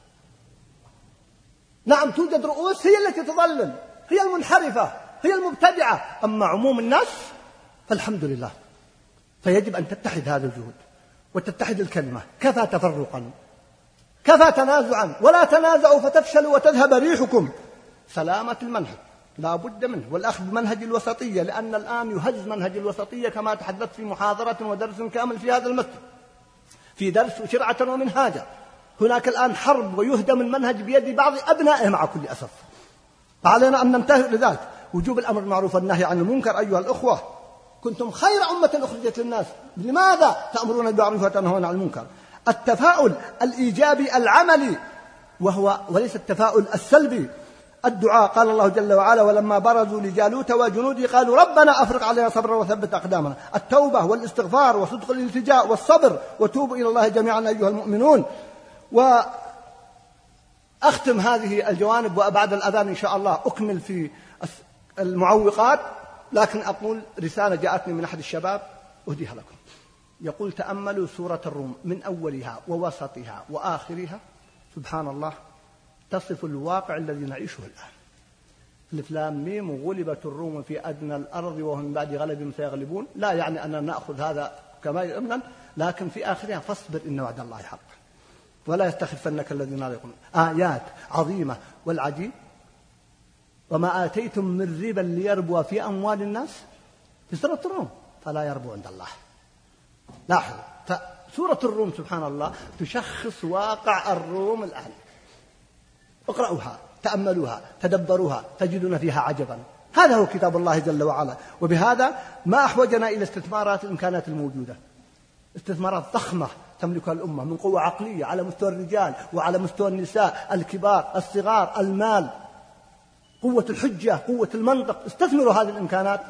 نعم توجد رؤوس هي التي تضلل هي المنحرفة هي المبتدعة. أما عموم الناس فالحمد لله. فيجب أن تتحد هذا الجهود وتتحد الكلمة. كفى تفرقا كفى تنازعا. ولا تنازعوا فتفشلوا وتذهب ريحكم. سلامة المنهج. لا بد منه. والأخذ بمنهج الوسطية لأن الآن يهز منهج الوسطية كما تحدثت في محاضرة ودرس كامل في هذا المسجد. في درس شرعة ومنهاجا هناك الآن حرب ويهدم المنهج بيد بعض أبنائه مع كل أسف. فعلينا أن ننتهي لذلك. وجوب الأمر بالمعروف والنهي عن المنكر أيها الأخوة كنتم خير أمة أخرجت للناس. لماذا تأمرون بالمعروف وتنهون عن المنكر؟ التفاؤل الإيجابي العملي وهو وليس التفاؤل السلبي. الدعاء. قال الله جل وعلا ولما برزوا لجالوت وجنوده قالوا ربنا أفرق علينا صبرا وثبت أقدامنا. التوبة والاستغفار وصدق الالتجاء والصبر. وتوبوا إلى الله جميعا أيها المؤمنون. وأختم هذه الجوانب وبعد الأذان إن شاء الله أكمل في المعوقات. لكن أقول رسالة جاءتني من أحد الشباب أهديها لكم. يقول تأملوا سورة الروم من أولها ووسطها وآخرها. سبحان الله. تصف الواقع الذي نعيشه الآن. ألف لام ميم وغلبت الروم في أدنى الأرض وهم بعد غلبهم سيغلبون. لا يعني أننا نأخذ هذا كما يؤمن لكن في آخرها فاصبر إن وعد الله حق. ولا يستخفنك الذين لا يقولون آيات عظيمة والعجيب. وما آتيتم من ربا ليربو في أموال الناس في سورة الروم فلا يربو عند الله. لاحظوا فسورة الروم سبحان الله تشخص واقع الروم الآن. اقرأوها تأملوها تدبروها تجدون فيها عجبا. هذا هو كتاب الله جل وعلا. وبهذا ما أحوجنا إلى استثمارات الإمكانات الموجودة. استثمارات ضخمة تملكها الأمة من قوة عقلية على مستوى الرجال وعلى مستوى النساء الكبار الصغار المال. قوة الحجة قوة المنطق. استثمروا هذه الإمكانات.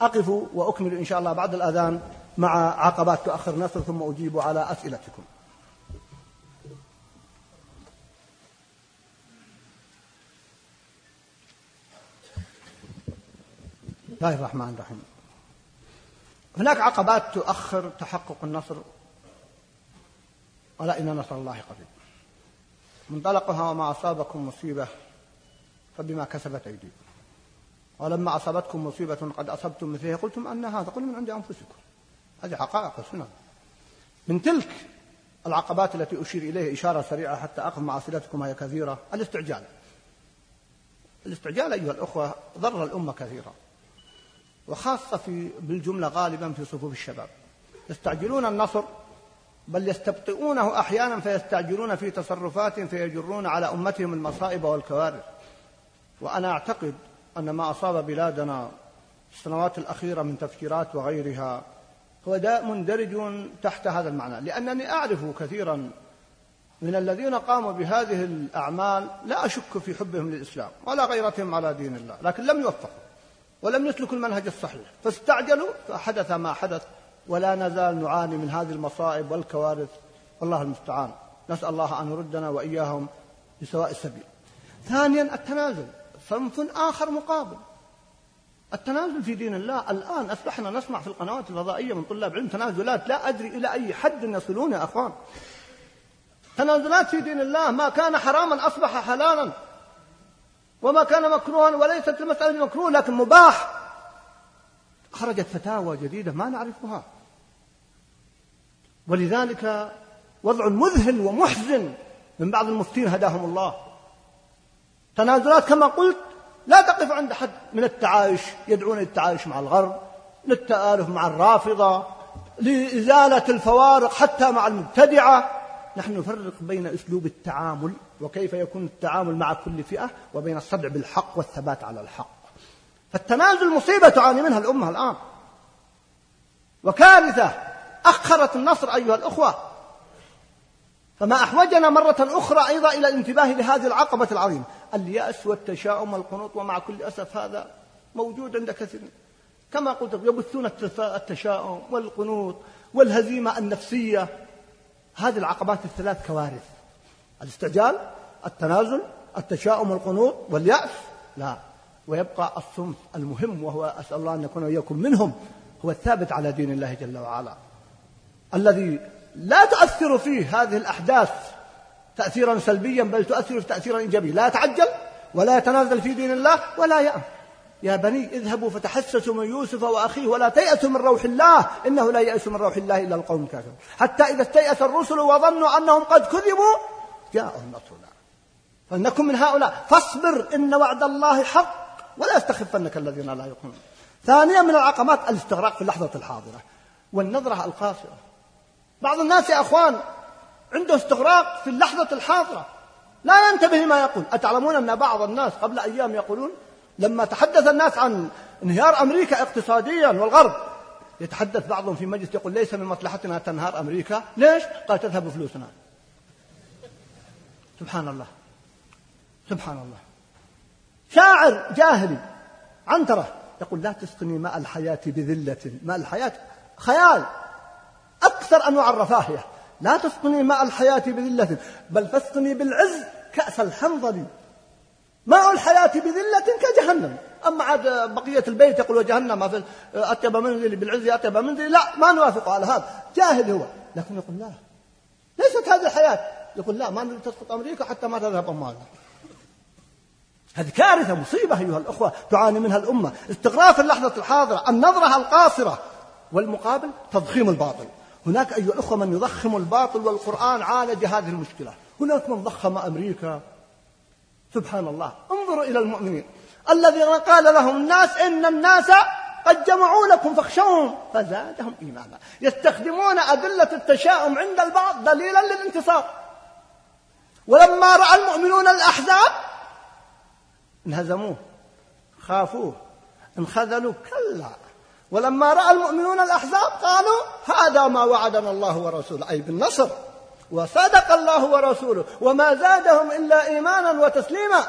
أقف وأكمل إن شاء الله بعد الأذان مع عقبات تؤخر النصر ثم أجيب على أسئلتكم. الله الرحمن الرحيم. هناك عقبات تؤخر تحقق النصر. ألا إن نصر الله قريب. منطلقها وما أصابكم مصيبة فبما كسبت أيديكم. ولما أصابتكم مصيبة قد أصبتم مثلها. قلتم أن هذا قل من عند أنفسكم. هذه حقائق السنة من تلك العقبات التي أشير إليها إشارة سريعة حتى أقف مع أسئلتكم هي كثيرة. الاستعجال. الاستعجال أيها الأخوة ضر الأمة كثيرا. وخاصة في بالجملة غالبا في صفوف الشباب. يستعجلون النصر بل يستبطئونه أحيانا فيستعجلون في تصرفات فيجرون على أمتهم المصائب والكوارث. وأنا أعتقد أن ما أصاب بلادنا السنوات الأخيرة من تفكيرات وغيرها هو داء مندرج تحت هذا المعنى. لأنني أعرف كثيرا من الذين قاموا بهذه الأعمال لا أشك في حبهم للإسلام ولا غيرتهم على دين الله لكن لم يوفقوا. ولم يسلكوا المنهج الصحيح. فاستعجلوا فحدث ما حدث ولا نزال نعاني من هذه المصائب والكوارث. والله المستعان. نسأل الله أن يردنا وإياهم لسواء السبيل. ثانيا التنازل. صنف آخر مقابل. التنازل في دين الله. الآن أصبحنا نسمع في القنوات الفضائية من طلاب علم تنازلات. لا أدري إلى أي حد يصلون يا أخوان. تنازلات في دين الله ما كان حراما أصبح حلالا. وما كان مكروها وليست المسألة مكروه لكن مباح. خرجت فتاوى جديدة ما نعرفها. ولذلك وضع مذهل ومحزن من بعض المفتين هداهم الله. تنازلات كما قلت لا تقف عند حد من التعايش يدعون للتعايش مع الغرب للتآلف مع الرافضة لإزالة الفوارق حتى مع المبتدعة. نحن نفرق بين أسلوب التعامل وكيف يكون التعامل مع كل فئة وبين الصدع بالحق والثبات على الحق. فالتنازل مصيبة تعاني منها الأمة الآن. وكارثة أخرت النصر أيها الأخوة. فما أحوجنا مرة أخرى أيضا إلى الانتباه لهذه العقبة العظيمة. اليأس والتشاؤم والقنوط ومع كل أسف هذا موجود عند كثير. كما قلت يبثون التشاؤم والقنوط والهزيمة النفسية. هذه العقبات الثلاث كوارث. الاستعجال التنازل التشاؤم والقنوط واليأس. لا ويبقى الصنف المهم وهو أسأل الله أن نكون وإياكم منهم هو الثابت على دين الله جل وعلا. الذي لا تؤثر فيه هذه الأحداث تأثيرا سلبيا بل تؤثر تأثيرا إيجابيا. لا يتعجل ولا يتنازل في دين الله ولا يأم. يا بني اذهبوا فتحسسوا من يوسف وأخيه ولا تيأسوا من روح الله إنه لا يأس من روح الله إلا القوم الكافرون. حتى إذا استيأس الرسل وظنوا أنهم قد كذبوا جاءهم نصرنا فلنكن من هؤلاء. فاصبر إن وعد الله حق ولا يستخفنك الذين لا يؤمنون. ثانيا من العقبات الاستغراق في اللحظة الحاضرة والنظرة القاصرة بعض الناس يا أخوان عنده استغراق في اللحظة الحاضرة. لا ينتبه لما يقول. أتعلمون أن بعض الناس قبل أيام يقولون لما تحدث الناس عن انهيار أمريكا اقتصاديا والغرب يتحدث بعضهم في مجلس يقول ليس من مصلحتنا تنهار أمريكا. ليش؟ قال تذهب فلوسنا سبحان الله. سبحان الله. شاعر جاهلي عنترة يقول لا تسقني ماء الحياة بذلة ماء الحياة خيال. أكثر أنواع الرفاهية. لا تسقني ماء الحياة بذلة بل فاسقني بالعز كأس الحنظل. ماء الحياة بذلة كجهنم. أما عاد بقية البيت يقول وجهنم في أطيب منزلي بالعز أطيب منزلي. لا ما نوافق على هذا. جاهل هو. لكن يقول لا ليست هذه الحياة. يقول لا ما نريد تسقط أمريكا حتى ما تذهب أموالنا هذه كارثة مصيبة أيها الأخوة تعاني منها الأمة. استغراف اللحظة الحاضرة النظرة القاصرة والمقابل تضخيم الباطل. هناك أيها الأخوة من يضخم الباطل والقرآن عالج هذه المشكلة. هناك من ضخم أمريكا. سبحان الله. انظروا إلى المؤمنين. الذين قال لهم الناس إن الناس قد جمعوا لكم فاخشوهم فزادهم إيمانا. يستخدمون أدلة التشاؤم عند البعض دليلا للانتصار. ولما رأى المؤمنون الأحزاب انهزموه خافوه انخذلوا كلا. ولما رأى المؤمنون الأحزاب قالوا هذا ما وعدنا الله ورسوله أي بالنصر. وصدق الله ورسوله وما زادهم إلا إيمانا وتسليما.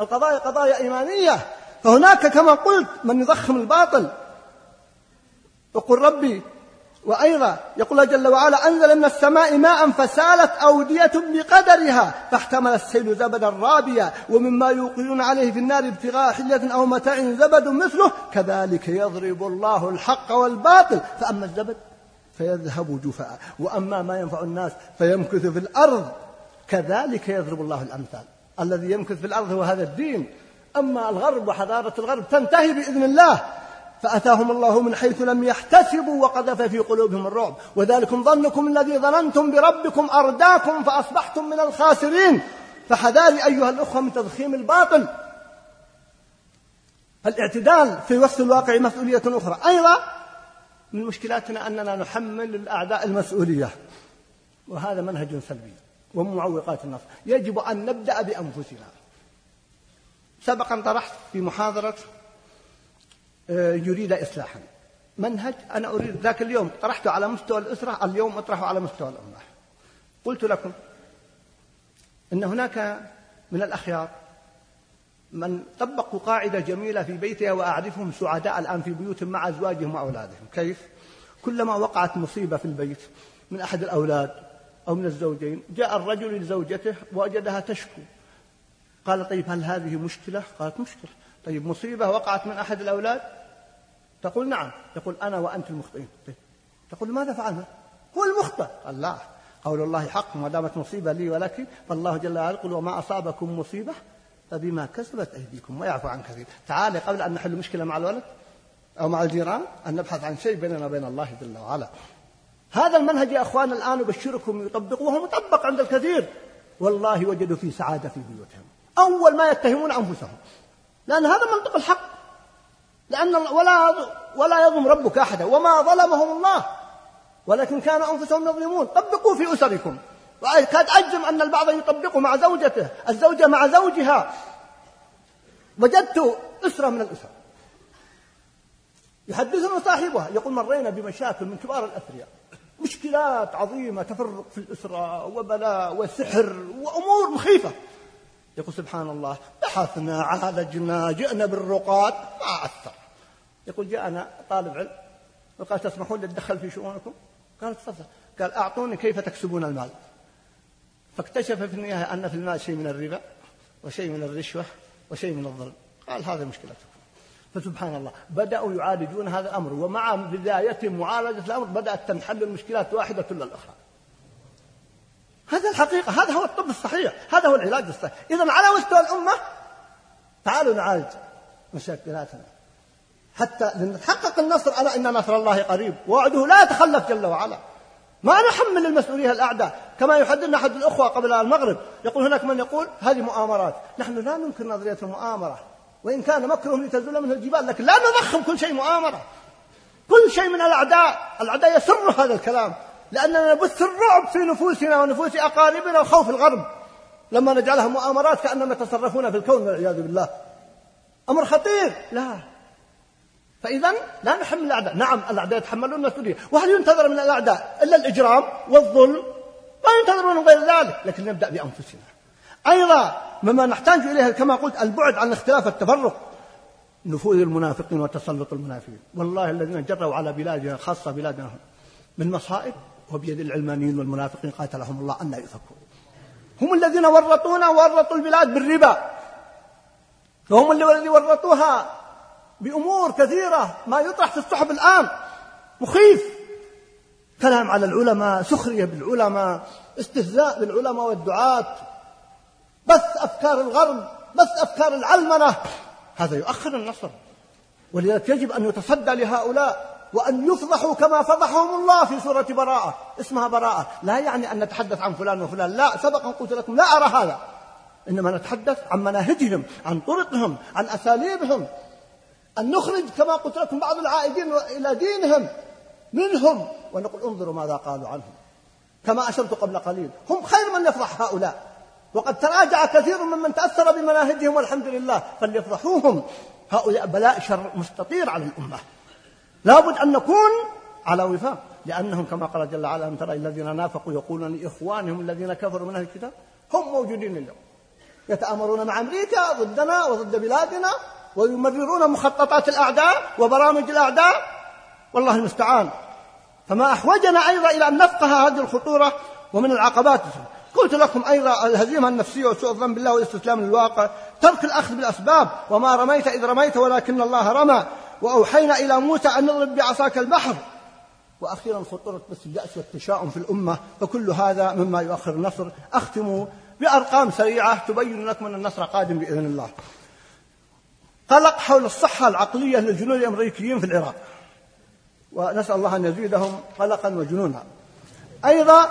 القضايا قضايا إيمانية. فهناك كما قلت من يضخم الباطل. يقول ربي وأيضا يقول الله جل وعلا أنزل من السماء ماء فسالت أودية بقدرها فاحتمل السيل زبدا رابيا ومما يوقدون عليه في النار ابتغاء حلية أو متاع زبد مثله كذلك يضرب الله الحق والباطل. فأما الزبد فيذهب جفاء وأما ما ينفع الناس فيمكث في الأرض كذلك يضرب الله الأمثال. الذي يمكث في الأرض هو هذا الدين. أما الغرب وحضارة الغرب تنتهي بإذن الله. فأتاهم الله من حيث لم يحتسبوا وقذف في قلوبهم الرعب. وذلكم ظنكم الذي ظننتم بربكم أرداكم فأصبحتم من الخاسرين. فحذاري أيها الأخوة من تضخيم الباطل. الاعتدال في وصف الواقع مسؤولية أخرى. أيضا من مشكلاتنا أننا نحمل الأعداء المسؤولية. وهذا منهج سلبي ومن معوقات النصر يجب أن نبدأ بأنفسنا. سبقا طرحت في محاضرة يريد إصلاحا. منهج أنا أريد ذاك اليوم طرحته على مستوى الأسرة اليوم أطرحه على مستوى الأمة. قلت لكم إن هناك من الأخيار من طبقوا قاعدة جميلة في بيتها وأعرفهم سعداء الآن في بيوتهم مع أزواجهم وأولادهم. كيف؟ كلما وقعت مصيبة في البيت من أحد الأولاد أو من الزوجين جاء الرجل لزوجته ووجدها تشكو. قال طيب هل هذه مشكلة؟ قالت مشكلة. طيب مصيبة وقعت من أحد الأولاد؟ تقول نعم. يقول أنا وأنت المخطئين. طيب. تقول ماذا فعلنا؟ هو المخطئ. قال لا قول الله حق ما دامت مصيبة لي ولك فالله جل وعلا يقول وما أصابكم مصيبة فبما كسبت أيديكم ويعفو عن كثير. تعالي قبل أن نحل مشكلة مع الولد أو مع الجيران أن نبحث عن شيء بيننا وبين الله جل وعلا. هذا المنهج يا أخوان الآن أبشركم يطبقوه مطبق عند الكثير. والله وجدوا في سعادة في بيوتهم. أول ما يتهمون أنفسهم. لأن هذا منطق الحق. لأن ولا ولا يظلم ربك أحدا. وما ظلمهم الله. ولكن كانوا أنفسهم يظلمون. طبقوا في أسركم. وقد أجزم أن البعض يطبقه مع زوجته الزوجة مع زوجها. وجدت أسرة من الأسر. يحدثنا صاحبها يقول مرينا بمشاكل من كبار الأثرياء. مشكلات عظيمة تفرق في الأسرة وبلاء وسحر وأمور مخيفة. يقول سبحان الله بحثنا عالجنا جئنا بالرقاد. ما أثر. يقول جاءنا طالب علم. وقال تسمحون لي أتدخل في شؤونكم؟ قال تفضل. قال أعطوني كيف تكسبون المال. فاكتشف في النهاية أن في المال شيء من الربا وشيء من الرشوة وشيء من الظلم. قال هذه مشكلتكم. فسبحان الله بدأوا يعالجون هذا الأمر ومع بداية معالجة الأمر بدأت تنحل المشكلات واحدة تلا الأخرى. هذا الحقيقة هذا هو الطب الصحيح هذا هو العلاج الصحيح. إذا على مستوى الأمة تعالوا نعالج مشاكلاتنا. حتى لنحقق النصر على أن نصر الله قريب. وعده لا يتخلف جل وعلا. ما نحمل المسؤولية الأعداء كما يحدثنا أحد الأخوة قبل المغرب. يقول هناك من يقول هذه مؤامرات. نحن لا ننكر نظرية المؤامرة. وإن كان مكرهم لتزول منه الجبال لكن لا نضخم كل شيء مؤامرة. كل شيء من الأعداء. الأعداء يسر هذا الكلام. لأننا نبث الرعب في نفوسنا ونفوس أقاربنا وخوف الغرب. لما نجعلها مؤامرات كأننا يتصرفون في الكون والعياذ بالله. أمر خطير. لا. فإذا لا نحمل الأعداء. نعم الأعداء يتحملون المسؤولية وهل ينتظر من الأعداء إلا الإجرام والظلم؟ ما ينتظر من غير ذلك. لكن نبدأ بأنفسنا. أيضا مما نحتاج إليه كما قلت البعد عن الاختلاف والتفرق نفوذ المنافقين وتسلط المنافقين. والله الذين جروا على بلادنا خاصة بلادنا من مصائب وبيد العلمانيين والمنافقين قاتلهم الله أن يفكون هم الذين ورطونا ورطوا البلاد بالربا. وهم الذين ورطوها بأمور كثيرة ما يطرح في الصحف الآن. مخيف. كلام على العلماء سخرية بالعلماء استهزاء بالعلماء والدعاة. بث أفكار الغرب بث أفكار العلمنة. هذا يؤخر النصر. ولذلك يجب أن يتصدى لهؤلاء. وأن يفضحوا كما فضحهم الله في سورة براءة. اسمها براءة. لا يعني أن نتحدث عن فلان وفلان. لا سبق أن قلت لكم لا أرى هذا. إنما نتحدث عن مناهجهم عن طرقهم عن أساليبهم. أن نخرج كما قلت لكم بعض العائدين إلى دينهم منهم. ونقول انظروا ماذا قالوا عنهم. كما أشرت قبل قليل. هم خير من يفضح هؤلاء. وقد تراجع كثير ممن تأثر بمناهجهم والحمد لله. فليفضحوهم. هؤلاء بلاء شر مستطير على الأمة. لابد أن نكون على وفاق. لأنهم كما قال جل وعلا أن ترى الذين نافقوا يقولون لإخوانهم الذين كفروا من أهل الكتاب هم موجودين اليوم. يتآمرون مع أمريكا ضدنا وضد بلادنا ويمررون مخططات الأعداء وبرامج الأعداء. والله المستعان. فما أحوجنا أيضا إلى أن نفقه هذه الخطورة ومن العقبات. قلت لكم أيضا الهزيمة النفسية وسوء الظن بالله والاستسلام للواقع ترك الأخذ بالأسباب وما رميت إذ رميت ولكن الله رمى. وأوحينا إلى موسى أن نضرب بعصاك البحر. وأخيرا خطورة بس اليأس والتشاؤم في الأمة فكل هذا مما يؤخر النصر. أختم بأرقام سريعة تبين لكم أن النصر قادم بإذن الله. قلق حول الصحة العقلية للجنود الأمريكيين في العراق. ونسأل الله أن يزيدهم قلقا وجنونا. أيضا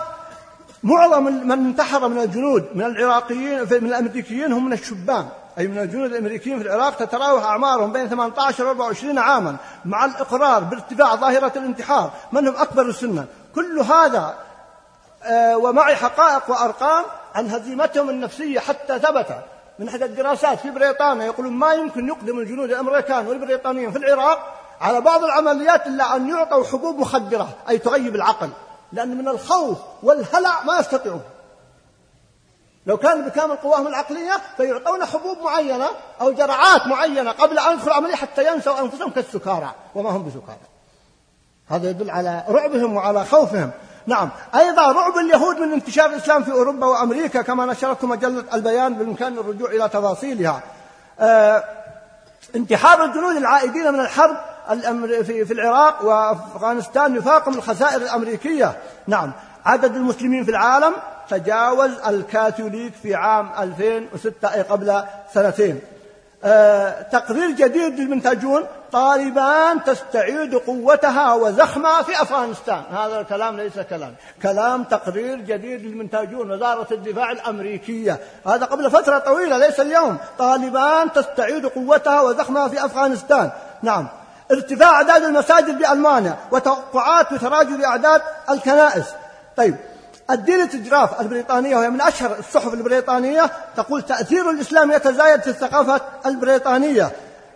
معظم من انتحر من الجنود من العراقيين من الأمريكيين هم من الشبان. أي من الجنود الأمريكيين في العراق تتراوح أعمارهم بين 18 و 24 عاما مع الإقرار بارتفاع ظاهرة الانتحار من هم أكبر سنا كل هذا آه، ومعي حقائق وأرقام عن هزيمتهم النفسية حتى ثبت من إحدى الدراسات في بريطانيا. يقولون ما يمكن يقدم الجنود الأمريكان والبريطانيين في العراق على بعض العمليات إلا أن يعطوا حبوب مخدرة أي تغيب العقل لأن من الخوف والهلع ما يستطيعون. لو كان بكامل قواهم العقلية فيعطون حبوب معينة أو جرعات معينة قبل أن يدخلوا العملية حتى ينسوا أنفسهم كالسكارى وما هم بسكارى. هذا يدل على رعبهم وعلى خوفهم. نعم. أيضا رعب اليهود من انتشار الإسلام في أوروبا وأمريكا كما نشرته مجلة البيان بالإمكان الرجوع إلى تفاصيلها. آه انتحار الجنود العائدين من الحرب في العراق وأفغانستان يفاقم الخسائر الأمريكية. نعم. عدد المسلمين في العالم تجاوز الكاثوليك في عام 2006 أي قبل سنتين. آه تقرير جديد للمنتجون طالبان تستعيد قوتها وزخمها في أفغانستان. هذا الكلام ليس كلام. كلام تقرير جديد للمنتجون وزارة الدفاع الأمريكية. هذا قبل فترة طويلة ليس اليوم. طالبان تستعيد قوتها وزخمها في أفغانستان. نعم. ارتفاع أعداد المساجد بألمانيا وتوقعات بتراجع أعداد الكنائس. طيب. الديلي تجراف البريطانية وهي من أشهر الصحف البريطانية. تقول تأثير الإسلام يتزايد في الثقافة البريطانية.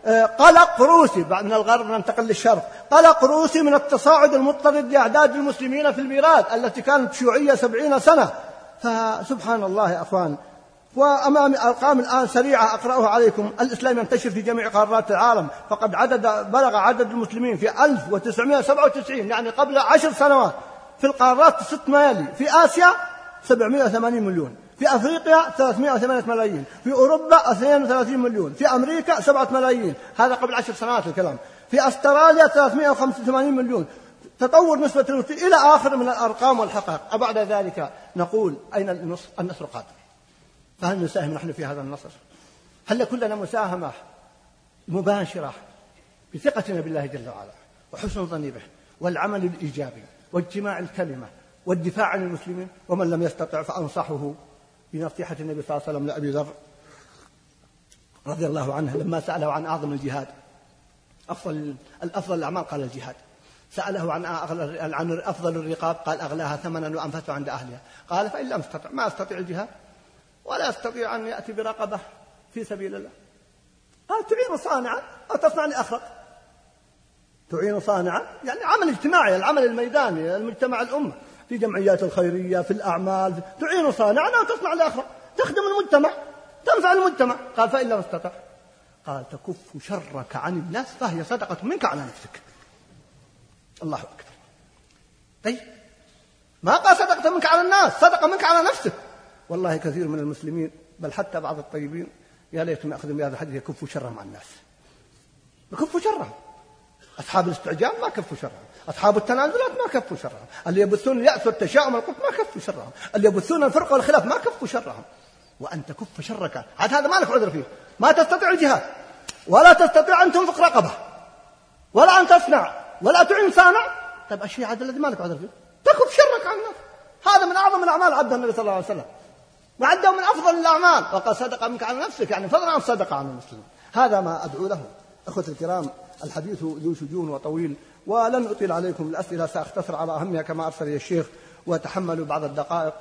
آه، قلق روسي بعد من الغرب ننتقل للشرق. قلق روسي من التصاعد المضطرد لأعداد المسلمين في البلاد التي كانت شيوعية سبعين سنة. فسبحان الله يا أخوان. وأمامي أرقام الآن سريعة أقرأها عليكم. الإسلام ينتشر في جميع قارات العالم. فقد عدد بلغ عدد المسلمين في 1997 يعني قبل عشر سنوات. في القارات ست ميالي في آسيا 780 مليون في أفريقيا 308 ملايين في أوروبا 32 مليون في أمريكا 7 ملايين هذا قبل عشر سنوات الكلام في أستراليا 385 مليون. تطور نسبة الوفاة إلى آخر من الأرقام والحقائق. وبعد ذلك نقول أين النصر النصر قادم؟ فهل نساهم نحن في هذا النصر؟ هل يكون لنا مساهمة مباشرة بثقتنا بالله جل وعلا وحسن الظن به والعمل الإيجابي؟ واجتماع الكلمة والدفاع عن المسلمين ومن لم يستطع فأنصحه بنصيحة النبي صلى الله عليه وسلم لأبي ذر رضي الله عنه لما سأله عن أعظم الجهاد. أفضل الأفضل الأعمال قال الجهاد. سأله عن عن أفضل الرقاب قال أغلاها ثمنا وأنفسها عند أهلها. قال فإن لم أستطع ما أستطيع الجهاد؟ ولا يستطيع أن يأتي برقبة في سبيل الله. قال تعين صانعا أو تصنع لأخرق تعين صانعا؟ يعني عمل اجتماعي العمل الميداني المجتمع الأمة في جمعيات الخيرية في الأعمال تعين صانعا أو تصنع لأخرق تخدم المجتمع تنفع المجتمع. قال فإن لم استطع قال تكف شرك عن الناس فهي صدقة منك على نفسك. الله أكبر. طيب. ما قال صدقة منك على الناس صدقة منك على نفسك. والله كثير من المسلمين بل حتى بعض الطيبين يا ليتهم يأخذون بهذا الحديث يكفوا شرهم عن الناس. يكفوا شرهم. أصحاب الاستعجال ما كفوا شرهم. أصحاب التنازلات ما كفوا شرهم. اللي يبثون اليأس والتشاؤم والقط ما كفوا شرهم. اللي يبثون الفرقة والخلاف ما كفوا شرهم. وأن تكف شرك. عاد هذا ما لك عذر فيه. ما تستطيع الجهاد. ولا تستطيع أن تنفق رقبة. ولا أن تصنع. ولا تعين صانع. طيب الشيء هذا الذي ما لك عذر فيه. تكف شرك عن الناس هذا من أعظم الأعمال عدها النبي صلى الله عليه وسلم. وعده من أفضل الأعمال. وقد صدق منك على نفسك. يعني فضلا عن صدقة عن المسلمين. هذا ما أدعو له. أخوة الكرام الحديث ذو شجون وطويل ولن أطيل عليكم الأسئلة سأختصر على أهمها كما أرسل الشيخ وتحملوا بعض الدقائق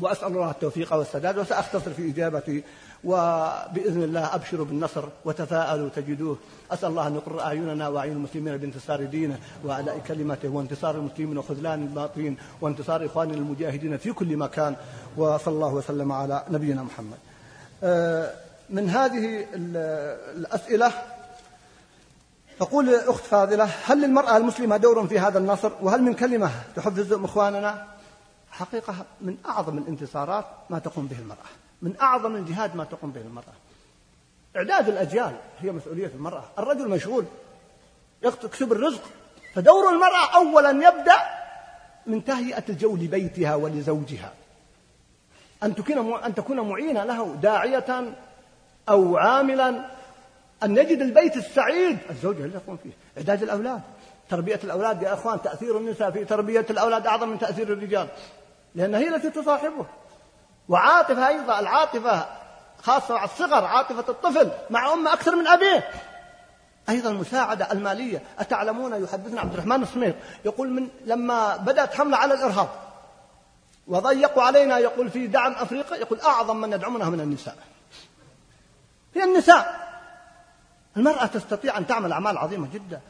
وأسأل الله التوفيق والسداد وسأختصر في إجابتي وبإذن الله أبشروا بالنصر وتفاءلوا تجدوه. أسأل الله أن يقر أعيننا وأعين المسلمين بانتصار دينه وأداء كلمته وانتصار المسلمين وخذلان الباطين وانتصار إخواننا المجاهدين في كل مكان. وصلى الله وسلم على نبينا محمد. آه، من هذه الأسئلة تقول أخت فاضلة هل للمرأة المسلمة دور في هذا النصر؟ وهل من كلمة تحفز إخواننا؟ حقيقة من أعظم الانتصارات ما تقوم به المرأة. من أعظم الجهاد ما تقوم به المرأة. إعداد الأجيال هي مسؤولية المرأة. الرجل مشغول يكسب الرزق. فدور المرأة أولا يبدأ من تهيئة الجو لبيتها ولزوجها. أن تكون أن تكون معينة له داعية أو عاملا أن يجد البيت السعيد. الزوجة اللي تقوم فيه. إعداد الأولاد. تربية الأولاد يا أخوان تأثير النساء في تربية الأولاد أعظم من تأثير الرجال. لأن هي التي تصاحبه. وعاطفة أيضا العاطفة خاصة مع الصغر عاطفة الطفل مع أمه أكثر من أبيه. أيضا المساعدة المالية. أتعلمون يحدثنا عبد الرحمن السمير يقول من لما بدأت حملة على الإرهاب وضيقوا علينا يقول في دعم أفريقيا يقول أعظم من يدعمونها من النساء. هي النساء. المرأة تستطيع أن تعمل أعمال عظيمة جدا.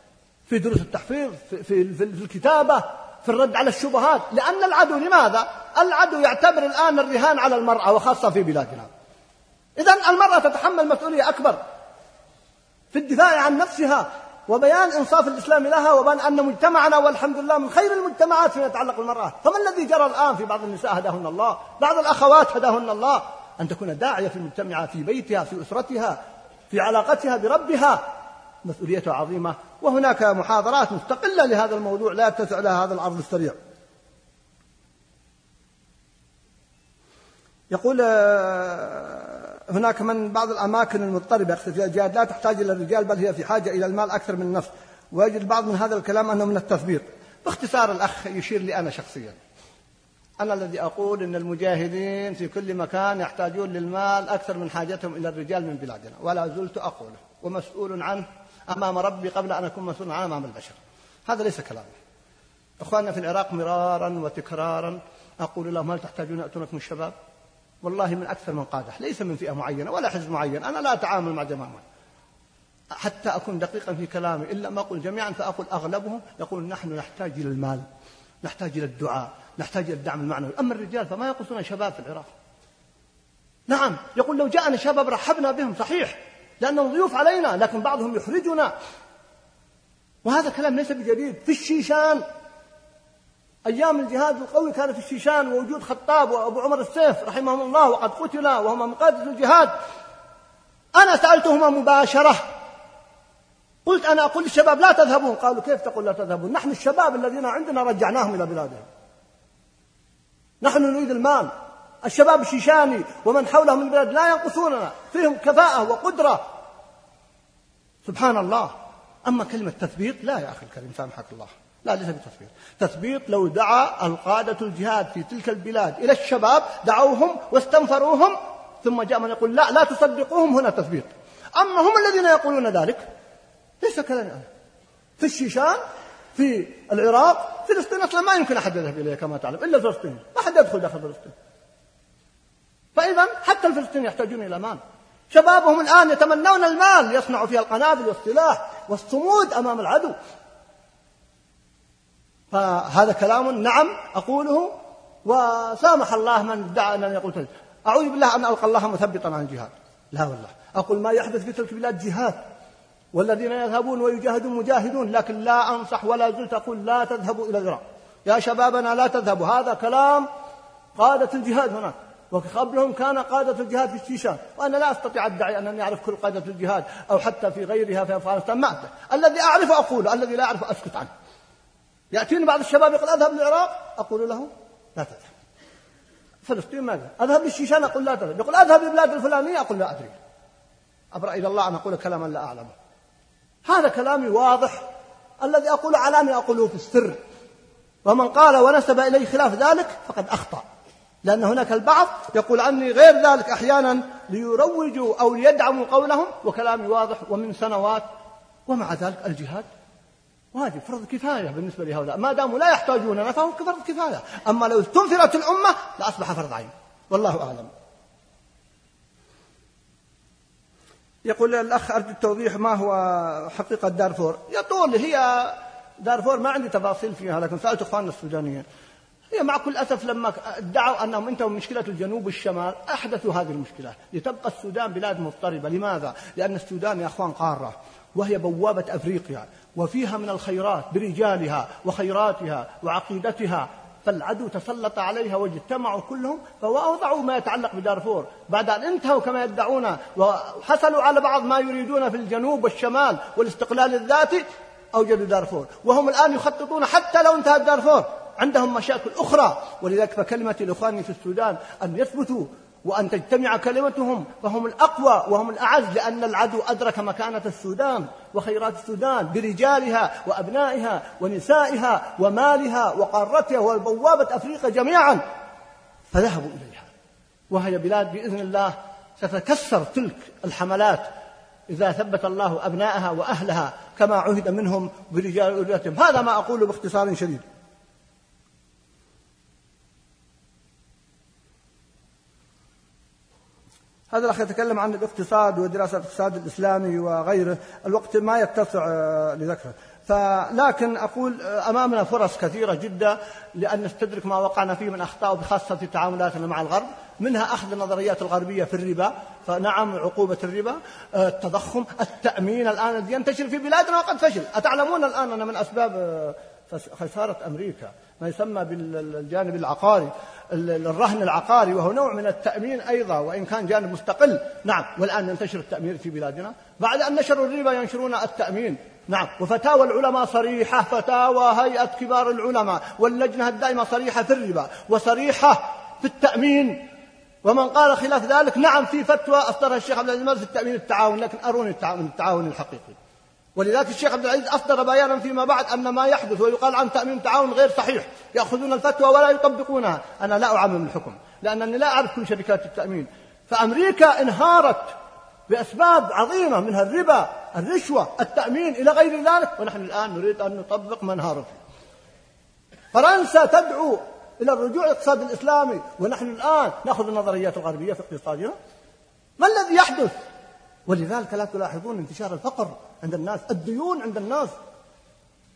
في دروس التحفيظ في, في, في الكتابة في الرد على الشبهات. لأن العدو لماذا؟ العدو يعتبر الآن الرهان على المرأة وخاصة في بلادنا. إذا المرأة تتحمل مسؤولية أكبر في الدفاع عن نفسها وبيان إنصاف الإسلام لها وبيان أن مجتمعنا والحمد لله من خير المجتمعات فيما يتعلق بالمرأة. فما الذي جرى الآن في بعض النساء هداهن الله؟ بعض الأخوات هداهن الله. أن تكون داعية في المجتمع في بيتها في أسرتها. في علاقتها بربها مسؤوليتها عظيمة وهناك محاضرات مستقلة لهذا الموضوع لا يتسع لها هذا العرض السريع. يقول آه، هناك من بعض الأماكن المضطربة فيها الجهاد لا تحتاج إلى الرجال بل هي في حاجة إلى المال أكثر من النفس. ويجد بعض من هذا الكلام أنه من التثبيط باختصار الأخ يشير لي أنا شخصيا. أنا الذي أقول أن المجاهدين في كل مكان يحتاجون للمال أكثر من حاجتهم إلى الرجال من بلادنا ولا زلت أقوله ومسؤول عنه أمام ربي قبل أن أكون مسؤولا عنه أمام البشر. هذا ليس كلامي. إخواننا في العراق مرارا وتكرارا أقول لهم هل تحتاجون يأتونكم الشباب؟ والله من أكثر من قادة ليس من فئة معينة ولا حزب معين أنا لا أتعامل مع جماعة حتى أكون دقيقا في كلامي إلا ما أقول جميعا فأقول أغلبهم يقول نحن نحتاج إلى المال نحتاج إلى الدعاء نحتاج إلى الدعم المعنوي. أما الرجال فما يقصون شباب في العراق. نعم يقول لو جاءنا شباب رحبنا بهم صحيح لأنهم ضيوف علينا لكن بعضهم يحرجنا. وهذا كلام ليس بجديد. في الشيشان أيام الجهاد القوي كان في الشيشان ووجود خطاب وأبو عمر السيف رحمهم الله وقد قتلا وهما من قادة الجهاد. أنا سألتهما مباشرة. قلت أنا أقول للشباب لا تذهبون. قالوا كيف تقول لا تذهبون؟ نحن الشباب الذين عندنا رجعناهم إلى بلادهم. نحن نريد المال. الشباب الشيشاني ومن حولهم من البلاد لا ينقصوننا. فيهم كفاءة وقدرة. سبحان الله. أما كلمة تثبيط لا يا أخي الكريم سامحك الله. لا ليس بتثبيط تثبيط لو دعا القادة الجهاد في تلك البلاد إلى الشباب دعوهم واستنفروهم ثم جاء من يقول لا لا تصدقوهم هنا تثبيط أما هم الذين يقولون ذلك ليس كلامي أنا في الشيشان في العراق فلسطين أصلا ما يمكن أحد يذهب إليها كما تعلم إلا فلسطين. ما حد يدخل داخل فلسطين. فإذا حتى الفلسطينيين يحتاجون إلى مال. شبابهم الآن يتمنون المال ليصنعوا فيها القنابل والسلاح والصمود أمام العدو. فهذا كلام نعم أقوله وسامح الله من ادعى أن يقول تلك. أعوذ بالله أن ألقى الله مثبطا عن الجهاد. لا والله. أقول ما يحدث في تلك البلاد جهاد. والذين يذهبون ويجاهدون مجاهدون لكن لا أنصح ولا زلت أقول لا تذهبوا إلى العراق. يا شبابنا لا تذهبوا. هذا كلام قادة الجهاد هناك. وقبلهم كان قادة الجهاد في الشيشان. وأنا لا أستطيع أدعي أنني أعرف كل قادة الجهاد أو حتى في غيرها في أفغانستان. ما الذي أعرف أقوله الذي لا أعرف أسكت عنه. يأتيني بعض الشباب يقول أذهب للعراق؟ أقول له لا تذهب. فلسطين ماذا؟ أذهب للشيشان؟ أقول لا تذهب. يقول أذهب للبلاد الفلانية؟ أقول لا أدري. أبرأ إلى الله أن أقول كلاما لا أعلمه هذا كلامي واضح. الذي أقول علاني أقوله في السر. ومن قال ونسب إليه خلاف ذلك فقد أخطأ. لأن هناك البعض يقول عني غير ذلك أحيانا ليروجوا أو ليدعموا قولهم وكلامي واضح ومن سنوات. ومع ذلك الجهاد واجب فرض كفاية بالنسبة لهؤلاء. ما داموا لا يحتاجوننا فهو فرض كفاية. أما لو استنفرت الأمة لأصبح فرض عين. والله أعلم. يقول الأخ أرجو التوضيح ما هو حقيقة دارفور؟ يطول هي دارفور ما عندي تفاصيل فيها لكن سألت إخواننا السودانيين. هي مع كل أسف لما ادعوا أنهم انتهوا من مشكلة الجنوب والشمال أحدثوا هذه المشكلة. لتبقى السودان بلاد مضطربة. لماذا؟ لأن السودان يا أخوان قارة وهي بوابة أفريقيا وفيها من الخيرات برجالها وخيراتها وعقيدتها فالعدو تسلط عليها واجتمعوا كلهم فوضعوا ما يتعلق بدارفور. بعد أن انتهوا كما يدعون وحصلوا على بعض ما يريدون في الجنوب والشمال والاستقلال الذاتي أوجدوا دارفور. وهم الآن يخططون حتى لو انتهت دارفور عندهم مشاكل أخرى. ولذلك فكلمتي لإخواني في السودان أن يثبتوا وأن تجتمع كلمتهم فهم الأقوى وهم الأعز لأن العدو أدرك مكانة السودان وخيرات السودان برجالها وأبنائها ونسائها ومالها وقارتها وبوابة أفريقيا جميعا. فذهبوا إليها. وهي بلاد بإذن الله ستكسر تلك الحملات إذا ثبت الله أبنائها وأهلها كما عهد منهم برجال هذا ما أقول باختصار شديد. هذا الأخ يتكلم عن الاقتصاد ودراسة الاقتصاد الإسلامي وغيره. الوقت ما يتسع آه، لذكره. فلكن أقول آه، أمامنا فرص كثيرة جدا لأن نستدرك ما وقعنا فيه من أخطاء بخاصة في تعاملاتنا مع الغرب. منها أخذ النظريات الغربية في الربا. فنعم عقوبة الربا آه، التضخم التأمين الآن ينتشر في بلادنا وقد فشل. أتعلمون الآن أن من أسباب خسارة أمريكا ما يسمى بالجانب العقاري الرهن العقاري وهو نوع من التأمين أيضا وإن كان جانب مستقل. نعم والآن ينتشر التأمين في بلادنا. بعد أن نشروا الربا ينشرون التأمين. نعم وفتاوى العلماء صريحة فتاوى هيئة كبار العلماء واللجنة الدائمة صريحة في الربا وصريحة في التأمين. ومن قال خلاف ذلك نعم في فتوى أصدرها الشيخ عبد العزيز في التأمين التعاون لكن أروني التعاون, التعاون الحقيقي. ولذلك الشيخ عبد العزيز أصدر بيانا فيما بعد أن ما يحدث ويقال عن تأمين تعاون غير صحيح يأخذون الفتوى ولا يطبقونها. أنا لا أعمم الحكم لأنني لا أعرف كل شركات التأمين. فأمريكا انهارت بأسباب عظيمة منها الربا الرشوة التأمين إلى غير ذلك ونحن الآن نريد أن نطبق ما انهار فرنسا تدعو إلى الرجوع الاقتصاد الإسلامي ونحن الآن نأخذ النظريات الغربية في اقتصادنا ما الذي يحدث؟ ولذلك لا تلاحظون انتشار الفقر. عند الناس. الديون عند الناس.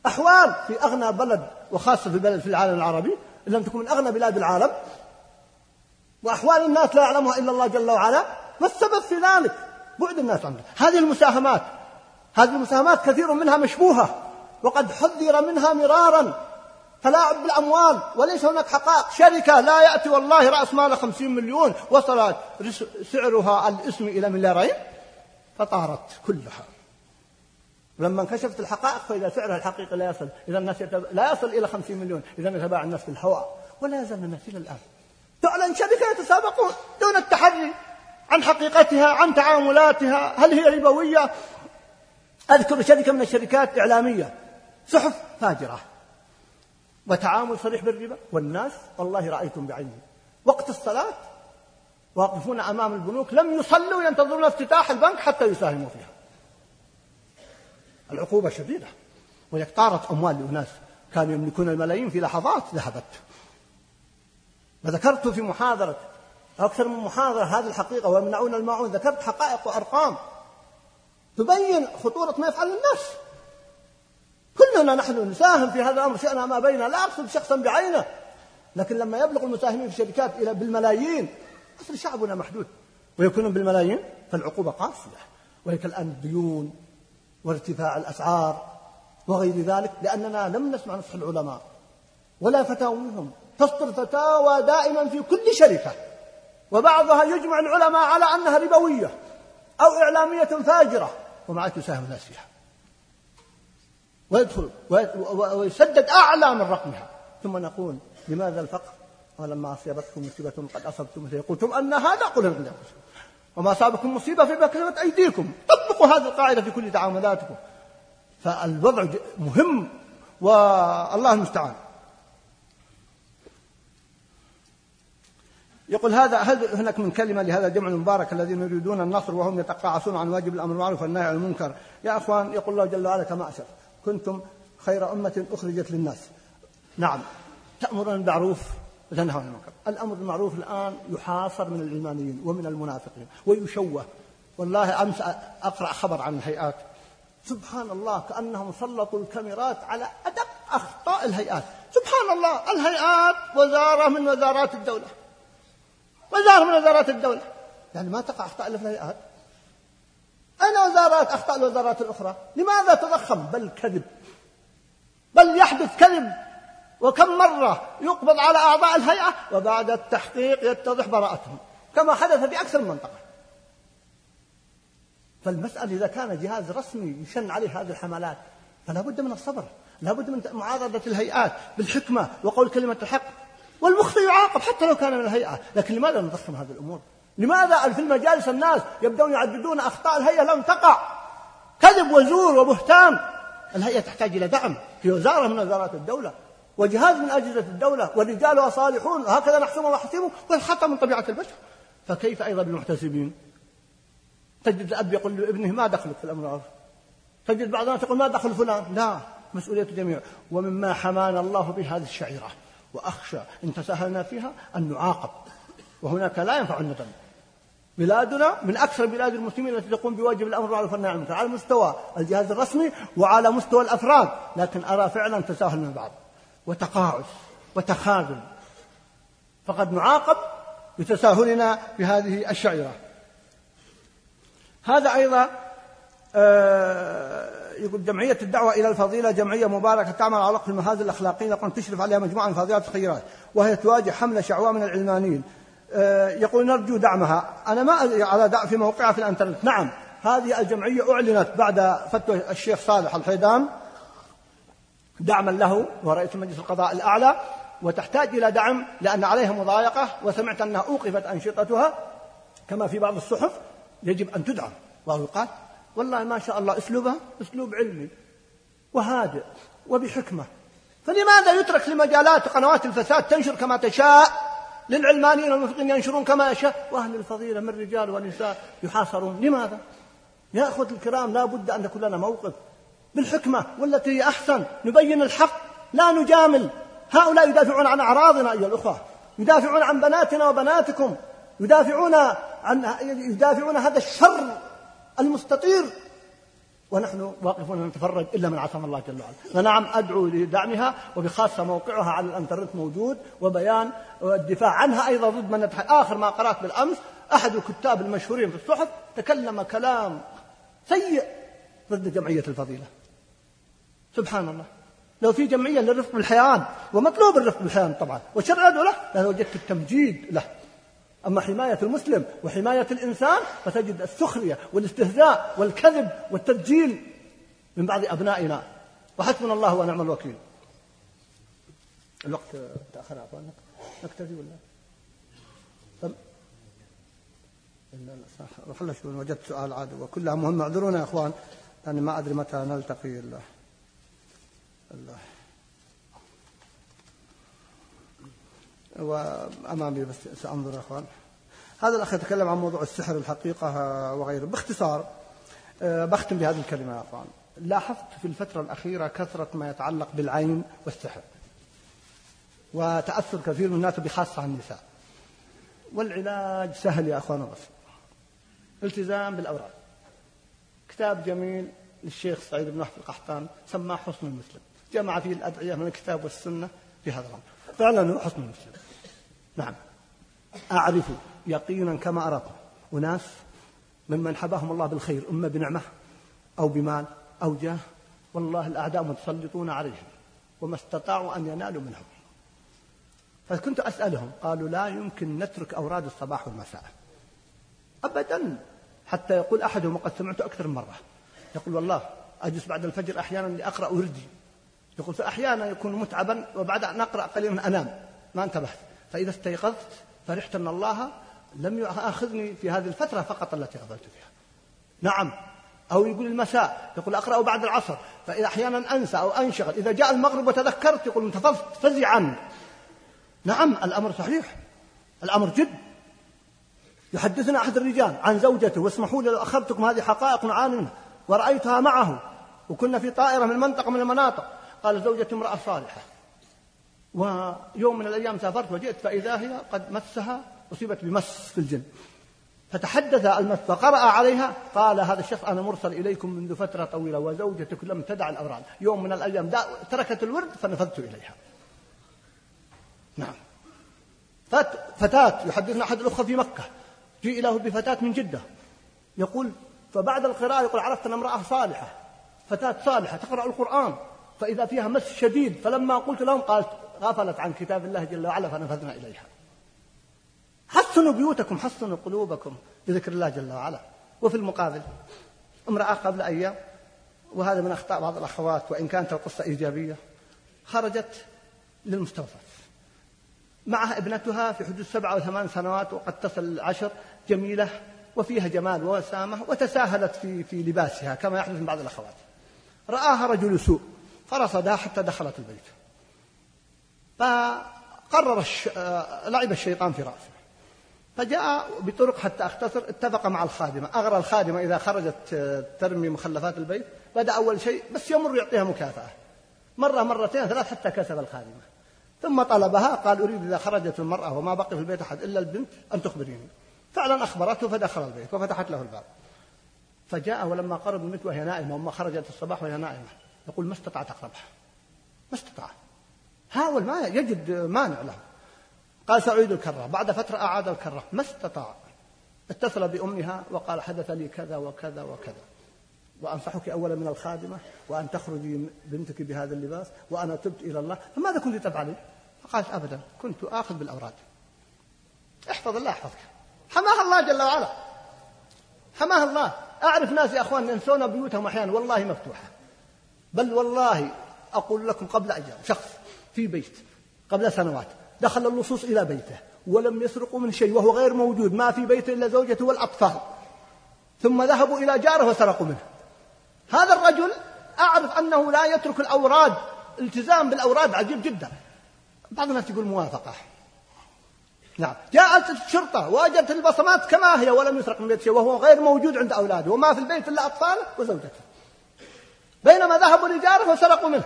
أحوال في أغنى بلد وخاصة في بلد في العالم العربي إن لم تكن من أغنى بلاد العالم. وأحوال الناس لا يعلمها إلا الله جل وعلا. ما السبب في ذلك؟ بعد الناس عنه هذه المساهمات. هذه المساهمات كثير منها مشبوهة. وقد حذر منها مرارا. تلاعب بالأموال وليس هناك حقائق. شركة لا يأتي والله رأس مالها خمسين مليون. وصلت سعرها الاسم إلى مليارين. فطارت كلها. ولما انكشفت الحقائق فإذا سعرها الحقيقي لا يصل. إذا الناس يتب... لا يصل إلى 50 مليون. إذا يتباع الناس في الهواء. ولا يزال الناس إلى الآن. تعلن شركة يتسابقون دون التحري عن حقيقتها عن تعاملاتها. هل هي ربوية؟ أذكر شركة من الشركات إعلامية. صحف فاجرة. وتعامل صريح بالربا. والناس والله رأيتم بعيني. وقت الصلاة واقفون أمام البنوك لم يصلوا ينتظرون افتتاح البنك حتى يساهموا فيها. العقوبة شديدة. ولك طارت أموال لأناس كانوا يملكون الملايين في لحظات ذهبت. وذكرت في محاضرة أكثر من محاضرة هذه الحقيقة ويمنعون الماعون. ذكرت حقائق وأرقام. تبين خطورة ما يفعل الناس. كلنا نحن نساهم في هذا الأمر. شأننا ما بيننا لا أقصد شخصا بعينه. لكن لما يبلغ المساهمين في الشركات إلى بالملايين أصل شعبنا محدود. ويكونون بالملايين؟ فالعقوبة قاسية ولك الآن الديون وارتفاع الأسعار وغير ذلك لأننا لم نسمع نصح العلماء ولا فتاويهم تصدر فتاوى دائما في كل شركة وبعضها يجمع العلماء على أنها ربوية أو إعلامية فاجرة ومع يساهم الناس فيها. ويدخل ويسدد أعلى من رقمها. ثم نقول لماذا الفقر؟ ولما أصيبتكم مصيبة قد أصبتم. مثل قلتم أن هذا قل من وما أصابكم مصيبة في كسبت أيديكم. طبقوا هذه القاعدة في كل تعاملاتكم. فالوضع مهم والله المستعان. يقول هذا هل هناك من كلمة لهذا الجمع المبارك الذين يريدون النصر وهم يتقاعسون عن واجب الأمر بالمعروف والنهي عن المنكر؟ يا أخوان يقول الله جل وعلا كما أشر كنتم خير أمة أخرجت للناس. نعم. تأمرون بالمعروف وتنهون عن المنكر. الأمر بالمعروف الآن يحاصر من العلمانيين ومن المنافقين ويشوه. والله أمس أقرأ خبر عن الهيئات. سبحان الله كأنهم سلطوا الكاميرات على أدق أخطاء الهيئات. سبحان الله الهيئات وزارة من وزارات الدولة. وزارة من وزارات الدولة. يعني ما تقع أخطاء إلا في الهيئات. أين وزارات؟ أخطاء الوزارات الأخرى. لماذا تضخم؟ بل كذب. بل يحدث كذب. وكم مرة يقبض على أعضاء الهيئة وبعد التحقيق يتضح براءتهم. كما حدث في أكثر من منطقة. فالمسألة إذا كان جهاز رسمي يشن عليه هذه الحملات فلا بد من الصبر لا بد من معارضة الهيئات بالحكمة وقول كلمة الحق. والمخطئ يعاقب حتى لو كان من الهيئة. لكن لماذا نضخم هذه الأمور؟ لماذا في المجالس الناس يبدون يعددون أخطاء الهيئة لم تقع؟ كذب وزور وبهتان. الهيئة تحتاج إلى دعم في وزارة من وزارات الدولة. وجهاز من أجهزة الدولة ورجالها صالحون وهكذا نحسبهم ونحسبهم والخطأ من طبيعة البشر. فكيف أيضا بالمحتسبين؟ تجد الأب يقول لابنه ما دخلك في الأمر تجد بعض الناس يقول ما دخل فلان. لا مسؤولية الجميع ومما حمانا الله بهذه الشعيرة. وأخشى إن تساهلنا فيها أن نعاقب. وهناك لا ينفع الندم بلادنا من أكثر بلاد المسلمين التي تقوم بواجب الأمر بالمعروف والنهي عن المنكر على مستوى الجهاز الرسمي وعلى مستوى الأفراد. لكن أرى فعلا تساهل من البعض وتقاعس وتخاذل. فقد نعاقب بتساهلنا بهذه الشعيرة. هذا أيضا آه، يقول جمعية الدعوة إلى الفضيلة جمعية مباركة تعمل على وقف المهازل الأخلاقية يقول تشرف عليها مجموعة من فضيلات الخيرات وهي تواجه حملة شعواء من العلمانيين. آه، يقول نرجو دعمها. أنا ما على دعم في موقعها في الإنترنت. نعم هذه الجمعية أعلنت بعد فتوى الشيخ صالح الحيدان دعما له ورئيس مجلس القضاء الأعلى وتحتاج إلى دعم لأن عليها مضايقة وسمعت أنها أوقفت أنشطتها كما في بعض الصحف يجب أن تدعم. ويقال والله ما شاء الله أسلوبها أسلوب علمي وهادئ وبحكمة. فلماذا يترك لمجالات قنوات الفساد تنشر كما تشاء؟ للعلمانيين والمفقين ينشرون كما يشاء؟ وأهل الفضيلة من رجال ونساء يحاصرون. لماذا؟ يا أخوة الكرام لا بد أن يكون لنا موقف بالحكمة والتي هي أحسن نبين الحق لا نجامل. هؤلاء يدافعون عن أعراضنا أيها الأخوة يدافعون عن بناتنا وبناتكم يدافعون عن يدافعون هذا الشر المستطير. ونحن واقفون نتفرج إلا من عصم الله جل وعلا. فنعم أدعو لدعمها وبخاصة موقعها على الأنترنت موجود وبيان والدفاع عنها أيضا ضد من آخر ما قرأت بالأمس أحد الكتاب المشهورين في الصحف تكلم كلام سيء ضد جمعية الفضيلة. سبحان الله لو في جمعية للرفق بالحيوان ومطلوب الرفق بالحيوان طبعا والشرع له لوجدت التمجيد له. أما حماية المسلم وحماية الإنسان فتجد السخرية والاستهزاء والكذب والتدجيل من بعض أبنائنا. وحسبنا الله ونعم الوكيل. الوقت تأخر أخوانك نكتفي ولا؟ طب. صح. وجدت سؤال عاد وكلها مهمة. اعذرونا يا أخوان لأني ما أدري متى نلتقي. الله وأمامي بس سأنظر يا أخوان. هذا الأخ يتكلم عن موضوع السحر الحقيقة وغيره. باختصار آه، بختم بهذه الكلمة يا أخوان. لاحظت في الفترة الأخيرة كثرة ما يتعلق بالعين والسحر وتأثر كثير من الناس بخاصة النساء. والعلاج سهل يا أخوان بس التزام بالأوراق. كتاب جميل للشيخ سعيد بن وحف القحطان سماه حصن المسلم. جمع فيه الأدعية من الكتاب والسنة في هذا الأمر. فعلا حصن المسلم. نعم. أعرف يقينا كما أراكم. أناس ممن حباهم الله بالخير إما بنعمة أو بمال أو جاه والله الأعداء متسلطون عليهم وما استطاعوا أن ينالوا منهم. فكنت أسألهم قالوا لا يمكن نترك أوراد الصباح والمساء. أبدا. حتى يقول أحدهم وقد سمعت أكثر من مرة يقول والله أجلس بعد الفجر أحيانا لأقرأ وردي. يقول فأحيانا يكون متعبا وبعد أن أقرأ قليلا أنام ما انتبهت. فإذا استيقظت فرحت أن الله لم يأخذني في هذه الفترة فقط التي قضيت فيها. نعم. أو يقول المساء يقول أقرأ بعد العصر فإذا أحيانا أنسى أو أنشغل إذا جاء المغرب وتذكرت يقول انتفضت فزعا. نعم الأمر صحيح. الأمر جد. يحدثنا أحد الرجال عن زوجته واسمحوا لي لو أخذتكم هذه حقائق نعاني منها ورأيتها معه وكنا في طائرة من منطقة من المناطق. قال زوجتي امرأة صالحة. ويوم من الأيام سافرت وجئت فإذا هي قد مسها أصيبت بمس في الجن فتحدث المس فقرأ عليها قال هذا الشخص أنا مرسل إليكم منذ فترة طويلة وزوجتك لم تدع الأوراد يوم من الأيام تركت الورد فنفذت إليها. نعم. فتاة يحدثنا أحد الأخوة في مكة. جيء له بفتاة من جدة. يقول فبعد القراءة يقول عرفت أن امرأة صالحة. فتاة صالحة تقرأ القرآن. فإذا فيها مس شديد فلما قلت لهم قالت غفلت عن كتاب الله جل وعلا فنفذنا إليها. حسنوا بيوتكم حسنوا قلوبكم بذكر الله جل وعلا. وفي المقابل امرأة قبل أيام وهذا من أخطاء بعض الأخوات وإن كانت القصة إيجابية خرجت للمستوصف معها ابنتها في حدود سبعة أو ثمان سنوات وقد تصل عشر جميلة وفيها جمال ووسامة وتساهلت في في لباسها كما يحدث من بعض الأخوات. رآها رجل سوء. فرصدها حتى دخلت البيت. فقرر الش... آه، لعب الشيطان في رأسه. فجاء بطرق حتى أختصر اتفق مع الخادمة. أغرى الخادمة إذا خرجت آه، ترمي مخلفات البيت بدأ أول شيء بس يمر يعطيها مكافأة. مرة مرتين ثلاث حتى كسب الخادمة. ثم طلبها قال أريد إذا خرجت المرأة وما بقي في البيت أحد إلا البنت أن تخبريني. فعلا أخبرته فدخل البيت وفتحت له الباب. فجاء ولما قرب البنت وهي نائمة وما خرجت الصباح وهي نائمة. يقول ما استطاع تقربها ما استطاع حاول ما يجد مانع له. قال سأعيد الكرة. بعد فترة أعاد الكرة. ما استطاع. اتصل بأمها وقال حدث لي كذا وكذا وكذا. وأنصحك أولا من الخادمة وأن تخرجي بنتك بهذا اللباس وأنا تبت إلى الله. فماذا كنت تفعلين فقالت أبدا كنت آخذ بالأوراد. احفظ الله يحفظك. حماها الله جل وعلا. حماها الله. أعرف ناس يا أخوان ينسون بيوتهم أحيانا. والله مفتوحة. بل والله أقول لكم قبل أيام شخص في بيت قبل سنوات دخل اللصوص إلى بيته ولم يسرقوا من شيء وهو غير موجود ما في بيته إلا زوجته والأطفال. ثم ذهبوا إلى جاره وسرقوا منه. هذا الرجل أعرف أنه لا يترك الأوراد التزام بالأوراد عجيب جدا. بعض الناس يقول موافقة. نعم. جاءت الشرطة وجدت البصمات كما هي ولم يسرق من بيت شيء وهو غير موجود عند أولاده وما في البيت إلا أطفاله وزوجته. بينما ذهبوا لجاره وسرقوا منه.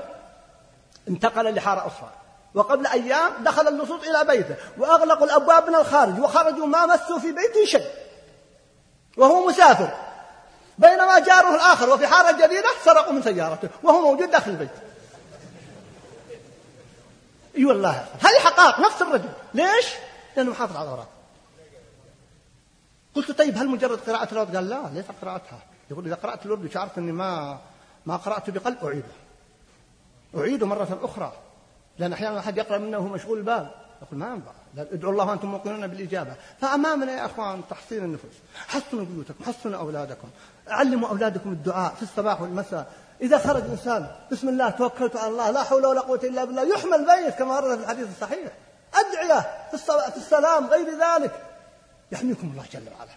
انتقل لحارة أخرى. وقبل أيام دخل اللصوص إلى بيته وأغلقوا الأبواب من الخارج وخرجوا ما مسوا في بيته شيء. وهو مسافر. بينما جاره الآخر وفي حارة جديدة سرقوا من سيارته وهو موجود داخل البيت. أي والله. هذه حقائق نفس الرجل. ليش؟ لأنه محافظ على الأوراق قلت طيب هل مجرد قراءة الورد؟ قال لا ليس قراءتها. يقول إذا قرأت الورد وشعرت أني ما ما قرأت بقلب أعيده. أعيده مرة أخرى. لأن أحيانا أحد يقرأ منه وهو مشغول البال يقول ما ينبغي ادعوا الله وأنتم موقنون بالإجابة. فأمامنا يا أخوان تحصين النفوس. حصنوا بيوتكم حصنوا أولادكم. علموا أولادكم الدعاء في الصباح والمساء. إذا خرج إنسان بسم الله توكلت على الله لا حول ولا قوة إلا بالله يحمل ميت كما ورد في الحديث الصحيح. أدعية في السلام غير ذلك. يحميكم الله جل وعلا.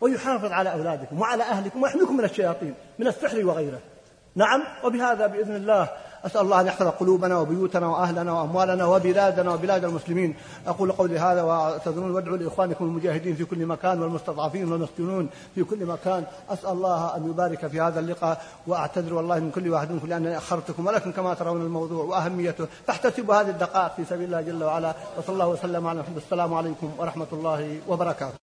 ويحافظ على أولادكم وعلى أهلكم ويحميكم من الشياطين من السحر وغيره. نعم وبهذا بإذن الله أسأل الله أن يحفظ قلوبنا وبيوتنا وأهلنا وأموالنا وبلادنا وبلاد المسلمين. أقول قولي هذا وأستاذنون وادعوا لإخوانكم المجاهدين في كل مكان والمستضعفين والمسكونون في كل مكان. أسأل الله أن يبارك في هذا اللقاء وأعتذر والله من كل واحد منكم لأنني أخرتكم ولكن كما ترون الموضوع وأهميته. فاحتسبوا هذه الدقائق في سبيل الله جل وعلا وصلى الله وسلم على محمد. السلام عليكم ورحمة الله وبركاته.